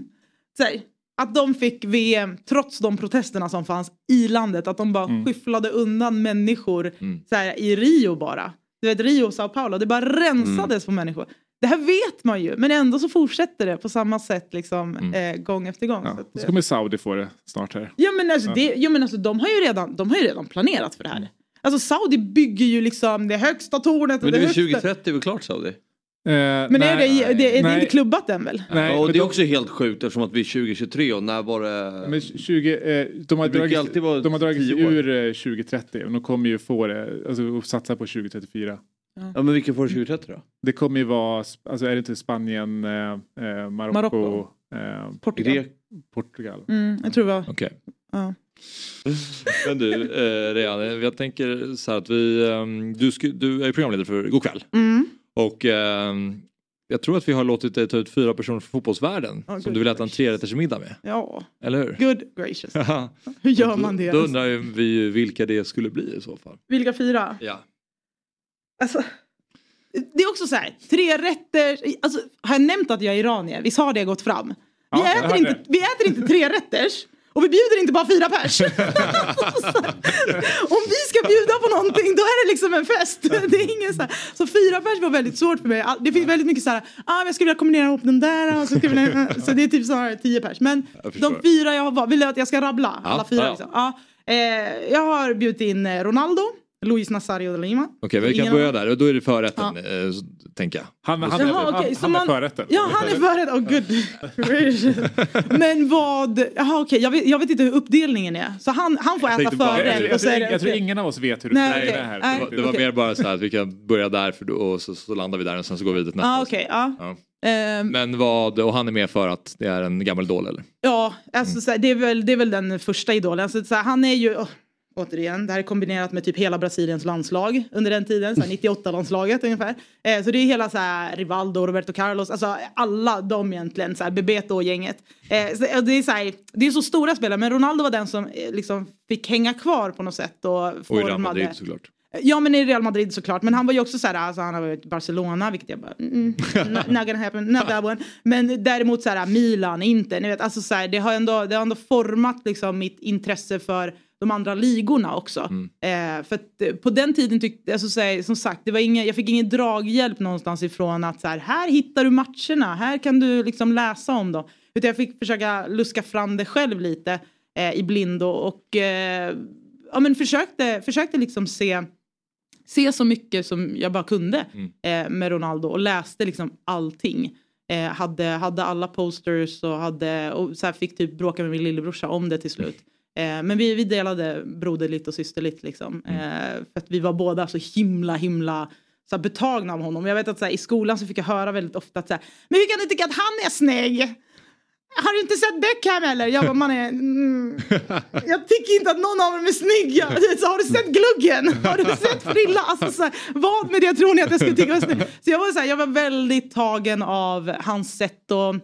så här, att de fick VM trots de protesterna som fanns i landet. Att de bara Mm. skyfflade undan människor så här, i Rio bara. Du vet Rio och Sao Paulo, det bara rensades Mm. på människor. Det här vet man ju men ändå så fortsätter det på samma sätt liksom, eh, gång efter gång. Så Ja. att, Så eh, kommer Saudi få det snart här. Ja men alltså, Ja. Det, ja, men alltså de, har ju redan, de har ju redan planerat för det här. Alltså Saudi bygger ju liksom det högsta tornet. och Men det är väl högsta... 2030 är väl klart Saudi? Men är det, det, det är nej. inte klubbat än väl? Nej, ja, och det är de- också helt sjukt eftersom att vi är 2023 och när var det? Men 20, eh, de har Det dragit, de har dragit sig 10 år. ur eh, 2030 och de kommer ju få det, alltså att satsa på 2034. Ja men vilken får 2030 då? Det kommer ju vara, alltså är det inte Spanien, eh, eh, Marocko, Marocko. Eh, Portugal. Grek- Portugal. Mm, jag tror det var... Okej. Ja. Men du, eh, Rehan, jag tänker så här att vi, ehm, du, sku, du är programledare för God kväll. Mm. Och ehm, jag tror att vi har låtit dig ta ut fyra personer från fotbollsvärlden Ja, som du vill äta en trerättersmiddag med. Ja, Eller hur? good gracious. Ja. Hur gör man det? Då undrar ju vi ju vilka det skulle bli i så fall. Vilka fyra? Ja. Alltså, det är också så här, tre rätter. Alltså, har jag nämnt att jag är iranier? Visst har det gått fram? Vi, Ja, äter inte, vi äter inte tre rätters. Och vi bjuder inte bara fyra pers. Om vi ska bjuda på någonting då är det liksom en fest. Det är ingen så, här. så fyra pers var väldigt svårt för mig. Det finns väldigt mycket så här, ah, jag skulle vilja kombinera ihop den där. Och så, skulle vilja, så det är typ snarare tio pers. Men de fyra jag har valt, vill du att jag ska rabbla? Alla fyra ja. liksom. Ja. Eh, jag har bjudit in eh, Ronaldo, Luis Nazario de Lima. Okej, vi Ingen kan börja där och då är det förrätten, eh, så- tänker jag. Han, han, Jaha, är, okej, han, han är förrätten. Ja, han är förrätt. Oh, good. Men vad... Jaha, okej. Jag, vet, jag vet inte hur uppdelningen är. Så han, han får Jag äta förrätt. Jag, så jag, det- tror ingen av oss vet hur Nej, det är här. Nej. Det var, det var mer bara så här att vi kan börja där för då, och så, så landar vi där och sen så går vi vidare till nästa. Ja, okej. ja. Ja. Ehm, Men vad, och han är med för att det är en gammal idol eller? Ja, alltså, så här, det, är väl, det är väl den första idolen. Alltså, så här, han är ju, åh, återigen, det här är kombinerat med typ hela Brasiliens landslag under den tiden, så här, 98-landslaget ungefär. Eh, så det är hela så här, Rivaldo, Roberto Carlos, alltså alla de egentligen, så här, Bebeto och gänget. Eh, så, det, är så här, det är så stora spelare, men Ronaldo var den som eh, liksom fick hänga kvar på något sätt. Och, Och i Real Madrid såklart. Ja men i Real Madrid såklart. Men han var ju också så här, alltså, han har varit i Barcelona vilket jag bara, mm, not, not gonna happen, not that one. Men däremot så här Milan, inte, ni vet, alltså så här, det har ändå, det har ändå format liksom mitt intresse för de andra ligorna också. Eh, för att eh, på den tiden tyckte, alltså, så här, som sagt, det var inga, jag fick ingen draghjälp någonstans ifrån att så här, här hittar du matcherna, här kan du liksom läsa om dem. Utan jag fick försöka luska fram det själv lite eh, i blindo och eh, ja, men försökte, försökte liksom se se så mycket som jag bara kunde eh, med Ronaldo och läste liksom allting. Eh, hade, hade alla posters och, hade, och så fick typ bråka med min lillebrorsa om det till slut. Eh, men vi, vi delade broderligt och systerligt liksom. Eh, för att vi var båda så himla himla så här, betagna av honom. Jag vet att så här, i skolan så fick jag höra väldigt ofta att så här, men hur kan du tycka att han är snygg? Har du inte sett Beckham eller? Jag bara, man är... Mm, jag tycker inte att någon av dem är snygga. Så, har du sett gluggen? Har du sett Frilla? Alltså, så här, vad med det tror ni att jag skulle tycka var snygg? Så jag var, så här, jag var väldigt tagen av hans sätt att,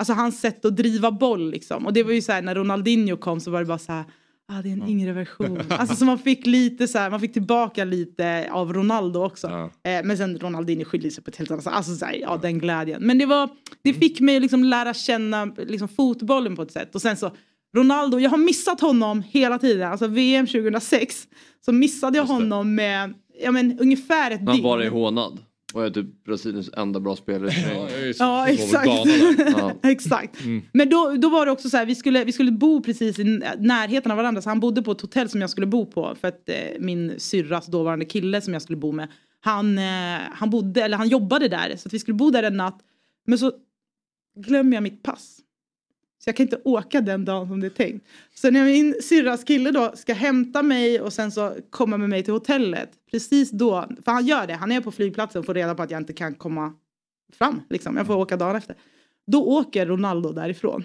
alltså, hans sätt att driva boll. Liksom. Och det var ju så här, när Ronaldinho kom så var det bara så här, ah, det är en yngre version. Alltså så man fick lite så här, man fick tillbaka lite av Ronaldo också. Eh, men sen Ronaldinho skiljer sig på ett helt annat sätt. Alltså så här, ja den glädjen. Men det var, det fick mig att liksom lära känna liksom fotbollen på ett sätt. Och sen så Ronaldo, jag har missat honom hela tiden. Alltså VM 2006 så missade jag honom med ja, men, ungefär ett Han dygn. var i hånad. Och är typ Brasiliens enda bra spelare. Ja, exakt. Ja. exakt. Mm. Men då, då var det också så här, vi skulle, vi skulle bo precis i närheten av varandra. Så han bodde på ett hotell som jag skulle bo på. För att eh, min syrras dåvarande kille som jag skulle bo med. Han, eh, han bodde, eller han jobbade där. Så att vi skulle bo där en natt. Men så glömmer jag mitt pass. Så jag kan inte åka den dagen som det är tänkt. Så när min syrras kille då ska hämta mig och sen så komma med mig till hotellet. Precis då, för han gör det, han är på flygplatsen och får reda på att jag inte kan komma fram. Liksom. Jag får åka dagen efter. Då åker Ronaldo därifrån.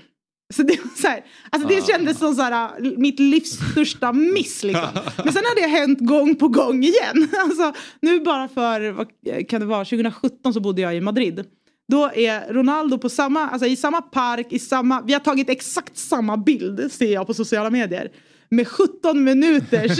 Så det, var så här, alltså det Ah. kändes som så här, mitt livs största miss. Liksom. Men sen har det hänt gång på gång igen. Alltså, nu bara för, vad kan det vara, 2017 så bodde jag i Madrid. Då är Ronaldo på samma, alltså i samma park, i samma, vi har tagit exakt samma bild ser jag på sociala medier. Med 17 minuters.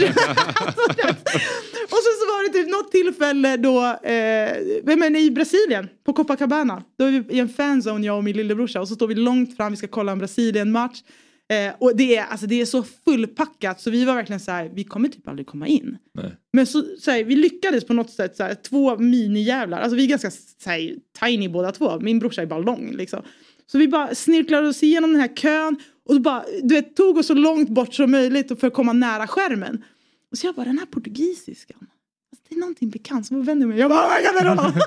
och så, så var det typ något tillfälle då, eh, men i Brasilien, på Copacabana. Då är vi i en fanzone jag och min lillebrorsa och så står vi långt fram, vi ska kolla en Brasilien-match. Eh, och det är, alltså, det är så fullpackat så vi var verkligen så här, vi kommer typ aldrig komma in. Men så, så här, vi lyckades på något sätt, så här, två minijävlar, alltså vi är ganska så här, tiny båda två, min brorsa är bara lång liksom. Så vi bara snirklade oss igenom den här kön och så bara, du vet, tog oss så långt bort som möjligt för att komma nära skärmen. Och så jag bara, den här portugisiskan, det är någonting bekant. Så jag vänder mig, jag bara, oh my God, Ronaldo.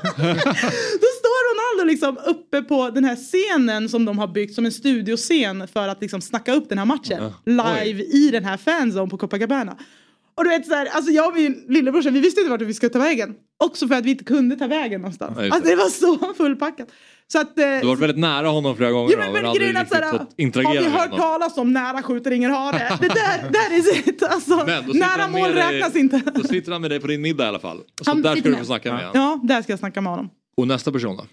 Då står Ronaldo liksom uppe på den här scenen som de har byggt som en studioscen för att liksom snacka upp den här matchen. Live i den här fanzone på Copacabana. Och du vet så här, alltså jag och min lillebrorsa vi visste inte vart vi skulle ta vägen. Också för att vi inte kunde ta vägen någonstans. Ja, just alltså det var så fullpackat. Så att, eh, Du har varit väldigt nära honom flera gånger. Ja, men, men grejen att såhär, har vi hört talas om nära skjuter ingen hare? Det där, där är sitt. Alltså, nära mål dig- räknas inte. Då sitter han med dig på din middag i alla fall. Så Han där ska du få snacka med honom. Ja, där ska jag snacka med honom. Och nästa person då?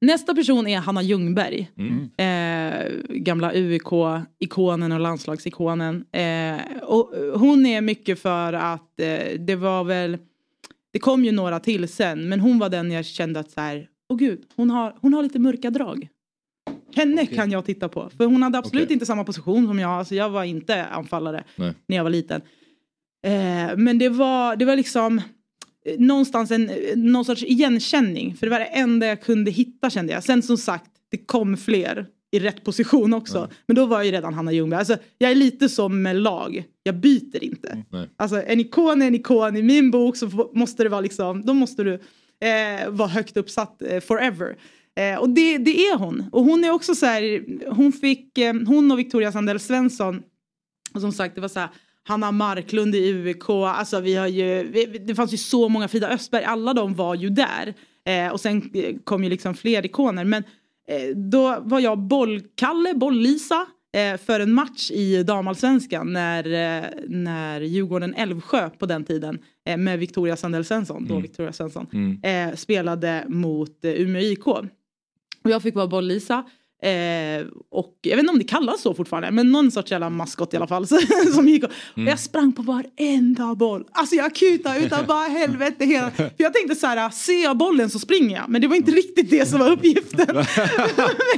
Nästa person är Hanna Ljungberg. Mm. Eh, gamla UIK-ikonen och landslagsikonen. Eh, och hon är mycket för att eh, det var väl, det kom ju några till sen, men hon var den jag kände att så här, åh gud, hon har, hon har lite mörka drag. Henne kan jag titta på. För hon hade absolut Okej. inte samma position som jag. Alltså jag var inte anfallare Nej. när jag var liten. Eh, men det var, det var liksom någonstans en, eh, någon sorts igenkänning. För det var det enda jag kunde hitta kände jag. Sen som sagt, det kom fler i rätt position också. Men då var ju redan Hanna Ljungberg. Alltså, jag är lite som med lag. Jag byter inte. Nej. Alltså en ikon är en ikon. I min bok så måste det vara liksom, då måste du eh, vara högt uppsatt eh, forever. Eh, och det, det är hon. Och hon är också så här, hon fick, eh, hon och Victoria Sandell Svensson, och som sagt det var så här, Hanna Marklund i UIK, alltså vi har ju, vi, det fanns ju så många, Frida Östberg, alla de var ju där. Eh, och sen eh, kom ju liksom fler ikoner. Men eh, då var jag bollkalle, boll-Lisa eh, för en match i damallsvenskan när, eh, när Djurgården-Älvsjö på den tiden eh, med Victoria Sandell Svensson, då Mm. Victoria Svensson, Mm. spelade mot Umeå IK. Och jag fick vara boll-Lisa. Eh, och jag vet inte om det kallas så fortfarande, men någon sorts jävla maskot i alla fall. Som gick och, Mm. och jag sprang på varenda boll. Alltså jag kutade utan bara helvete hela. För jag tänkte så här, ser jag bollen så springer jag. Men det var inte riktigt det som var uppgiften. men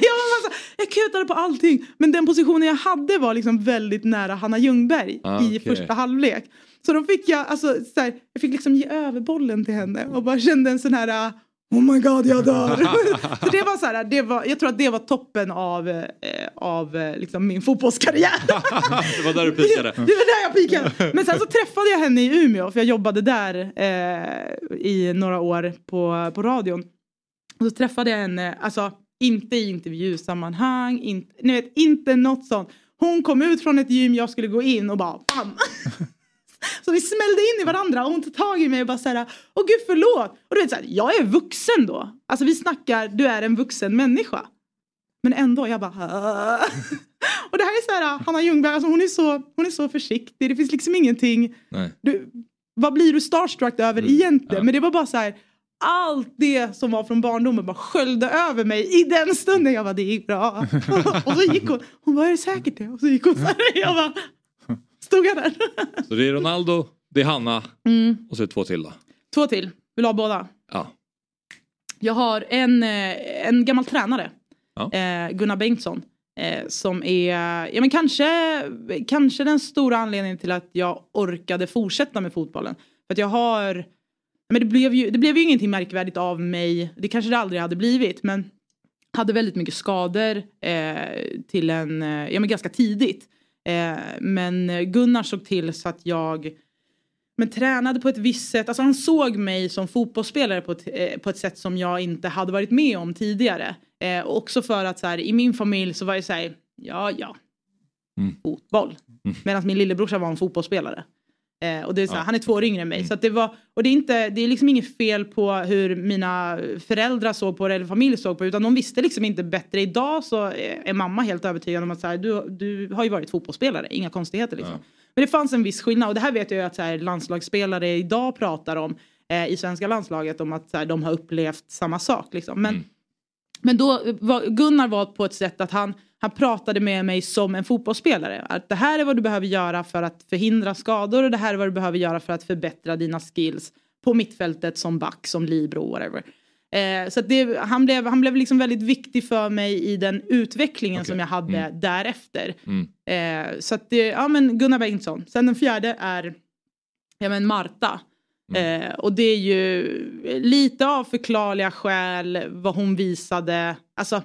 jag, var så, jag kutade på allting. Men den positionen jag hade var liksom väldigt nära Hanna Ljungberg Ah, i okej. första halvlek. Så då fick jag, alltså, så här, jag fick liksom ge över bollen till henne och bara kände en sån här uh, Oh my god jag dör. så det var så här, det var, jag tror att det var toppen av, eh, av eh, liksom min fotbollskarriär. det var där du pikade. Det var där jag pikade. Men sen så träffade jag henne i Umeå för jag jobbade där eh, i några år på, på radion. Och så träffade jag henne, alltså inte i intervjusammanhang, inte, ni vet, inte något sånt. Hon kom ut från ett gym, jag skulle gå in och bara bam! Så vi smällde in i varandra och hon tog tag i mig och bara såhär, åh gud förlåt. Och du vet såhär, jag är vuxen då. Alltså vi snackar, du är en vuxen människa. Men ändå, jag bara "Ah." Och det här är så här, Hanna Ljungberg, alltså hon, är så, hon är så försiktig. Det finns liksom ingenting, Nej. du, vad blir du starstruck över egentligen? Men det var bara så här, allt det som var från barndomen bara sköljde över mig i den stunden. Jag bara, det gick bra. och så gick hon, hon bara, är det säkert det? Och så gick hon så här, jag bara, stod jag där. Så det är Ronaldo, det är Hanna Mm. och så är det två till då. Två till, vill du ha båda? Ja. Jag har en, eh, en gammal tränare, Ja. eh, Gunnar Bengtsson. Eh, som är, ja men kanske, kanske den stora anledningen till att jag orkade fortsätta med fotbollen. För att jag har men det, blev ju, det blev ju ingenting märkvärdigt av mig. Det kanske det aldrig hade blivit. Men hade väldigt mycket skador eh, till en, ja, men ganska tidigt. Eh, men Gunnar såg till så att jag men tränade på ett visst sätt. Alltså han såg mig som fotbollsspelare på ett, eh, på ett sätt som jag inte hade varit med om tidigare. Eh, också för att så här, i min familj så var det så här, ja ja, fotboll. Medan min lillebrorsa var en fotbollsspelare. Eh, och det är så här, Ja. Han är två år yngre än mig. Så att det, var, och det, är inte, det är liksom inget fel på hur mina föräldrar såg på det eller familj såg på det. Utan de visste liksom inte bättre. Idag så är är mamma helt övertygad om att så här, du, du har ju varit fotbollsspelare. Inga konstigheter liksom. Men det fanns en viss skillnad. Och det här vet jag ju att så här, landslagsspelare idag pratar om. Eh, I svenska landslaget. Om att så här, de har upplevt samma sak. Liksom. Men, men då var Gunnar var på ett sätt att han, han pratade med mig som en fotbollsspelare. Att det här är vad du behöver göra för att förhindra skador och det här är vad du behöver göra för att förbättra dina skills på mittfältet som back, som libero, whatever. Eh, så det, han, blev, han blev liksom väldigt viktig för mig i den utvecklingen som jag hade därefter. Eh, så att det, ja men Gunnar Bengtsson. Sen den fjärde är ja, men Marta. Eh, och det är ju lite av förklarliga skäl vad hon visade. Alltså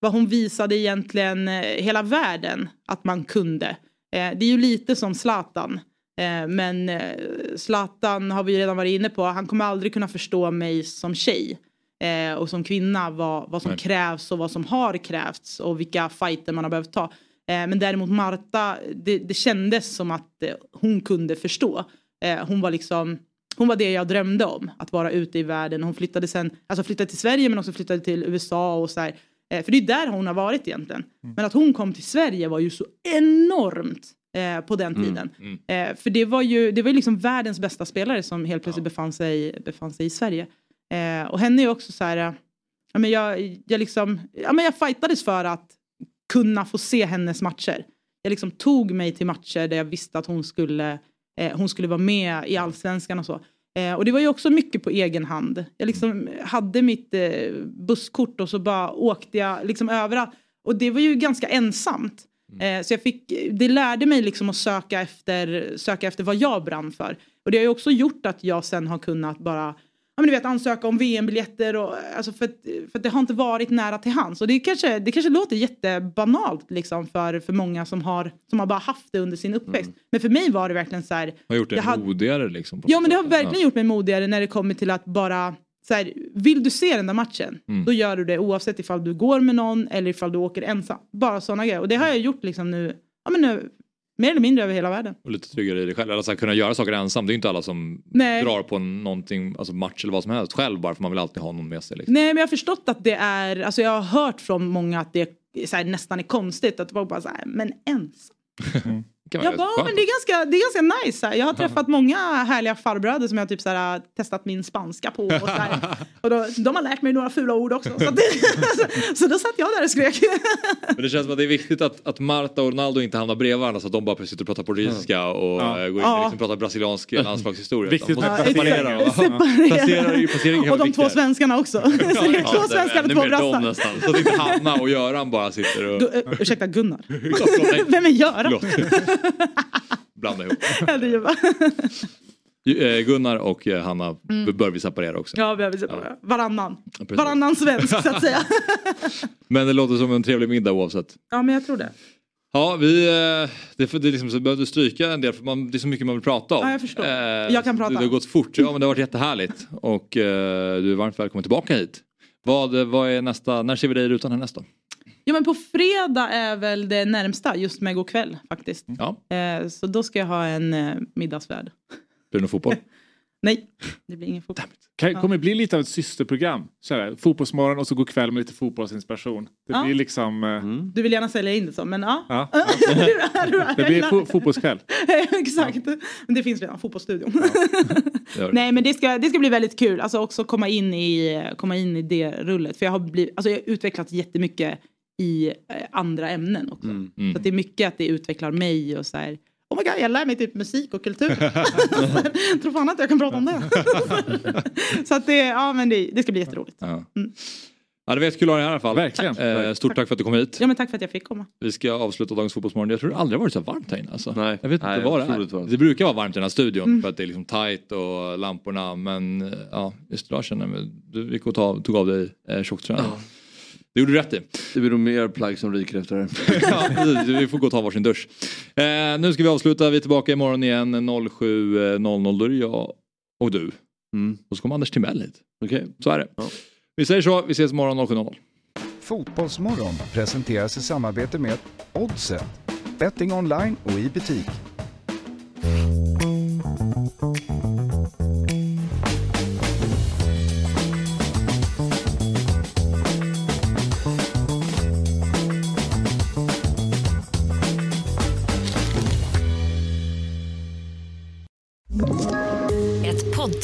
vad hon visade egentligen eh, hela världen att man kunde. Eh, det är ju lite som Zlatan. Eh, men eh, Zlatan har vi redan varit inne på. Han kommer aldrig kunna förstå mig som tjej. Eh, och som kvinna vad, vad som Nej. krävs och vad som har krävts och vilka fighter man har behövt ta. Men däremot Marta, det, det kändes som att hon kunde förstå. Hon var liksom hon var det jag drömde om, att vara ute i världen. Hon flyttade sen, alltså flyttade till Sverige men också flyttade till USA och så här. Eh, för det är där hon har varit egentligen. Men att hon kom till Sverige var ju så enormt eh, på den tiden. Eh, för det var ju, det var ju liksom världens bästa spelare som helt plötsligt befann, sig, befann sig i Sverige. Eh, och henne är också så här, eh, ja, men jag, jag, liksom, ja, men jag fightades för att kunna få se hennes matcher. Jag liksom tog mig till matcher där jag visste att hon skulle, eh, hon skulle vara med i allsvenskan och så. Eh, och det var ju också mycket på egen hand. Jag liksom hade mitt eh, busskort och så bara åkte jag liksom överallt. Och det var ju ganska ensamt. Eh, så jag fick, det lärde mig liksom att söka efter, söka efter vad jag brann för. Och det har ju också gjort att jag sen har kunnat bara ja, men du vet, ansöka om VM-biljetter. Och, alltså för, för det har inte varit nära till hands. Och det kanske, det kanske låter jättebanalt liksom, för, för många som har, som har bara haft det under sin uppväxt. Men för mig var det verkligen så här. Har gjort hade- modigare liksom. Ja men det har verkligen Ja. gjort mig modigare när det kommer till att bara så här, vill du se den där matchen Mm. då gör du det oavsett ifall du går med någon eller ifall du åker ensam. Bara sådana grejer. Och det har jag gjort liksom nu, ja, men nu mer eller mindre över hela världen. Och lite tryggare i dig själv. Alltså att kunna göra saker ensam. Det är ju inte alla som Nej. drar på någonting, alltså match eller vad som helst själv bara för man vill alltid ha någon med sig. Liksom. Nej men jag har förstått att det är, alltså jag har hört från många att det är, så här, nästan är konstigt att vara bara så här, men ensam. Kan Jag vara bara, skönt. men det är ganska, det är ganska nice. Så här. Jag har träffat många härliga farbröder som jag typ så här, har testat min spanska på. Och, så här. och då, de har lärt mig några fula ord också. Så, att det, så då satt jag där och skrek. Men det känns som att det är viktigt att, att Marta och Ronaldo inte hamnar bredvid varandra så att de bara sitter och pratar portugisiska och Ja. eh, går in Ja. och liksom pratar brasiliansk landslagshistoria. Viktigt måste separera. placering är och de två svenskarna också. Ja, två det- svenskar och två brassar. nästan. Så att inte Hanna och Göran bara sitter och... Uh, ursäkta Gunnar. Vem är Göran? Blanda ihop. Ja, det gör jag. Eh, Gunnar och eh, Hanna Mm. bör vi separera också. Ja, vi har separerat. Varannan. precis. Varannan svensk så att säga. Men det låter som en trevlig middag oavsett. Ja, men jag tror det. Ja, vi, eh, det, det liksom, så behövde stryka en del för man, det är så mycket man vill prata om. Ja, jag förstår. Eh, Jag kan prata. Det, det har gått fort, ja men det har varit jättehärligt. Och eh, du är varmt välkommen tillbaka hit. Vad, vad är nästa, när ser vi dig i rutan härnäst då? Ja men på fredag är väl det närmsta just med god kväll faktiskt. Ja. Eh, så då ska jag ha en eh, middagsvärd. Blir det någon fotboll? Nej, det blir ingen fotboll. Kan, Ja. kommer bli lite av ett systerprogram. Så här, fotbollsmorgon och så god kväll med lite fotbollsinspiration. Det Ja. blir liksom... eh, Du vill gärna sälja in det så men ja. Ja. Det blir fo- fotbollskväll. Exakt. Men det finns redan, fotbollsstudion. Nej men det ska, det ska bli väldigt kul. Alltså också komma in i, komma in i det rullet. För jag har, blivit, alltså jag har utvecklats jättemycket i eh, andra ämnen också. Så att det är mycket att det utvecklar mig och så här. Oh my god, jag lär mig typ musik och kultur. Tror fan att jag kan prata om det. så att det, ja men det, det ska bli jätteroligt. Ja. Mm. Ja, det var jättekul att ha dig här i alla fall. Verkligen. Eh, stort tack för att du kom hit. Ja men tack för att jag fick komma. Vi ska avsluta dagens Fotbollsmorgon. Jag tror det aldrig varit så varmt här inne. Alltså. Nej. Jag vet inte Nej, vad det är. Det brukar vara varmt i den här studion Mm. för att det är liksom tight och lamporna. Men eh, ja, just idag känner jag mig... Du gick och ta, tog av dig eh, tjocktröjan. Det gjorde du rätt i. Det blir nog mer plagg som ryker efter det. ja, vi får gå och ta varsin dusch. Eh, nu ska vi avsluta. Vi är tillbaka imorgon igen 07.00. Då är det jag och du. Och så kommer Anders Timell hit. Okej. Så är det. Vi säger så. Vi ses imorgon 07.00. Fotbollsmorgon presenteras i samarbete med Oddset. Betting online och i butik.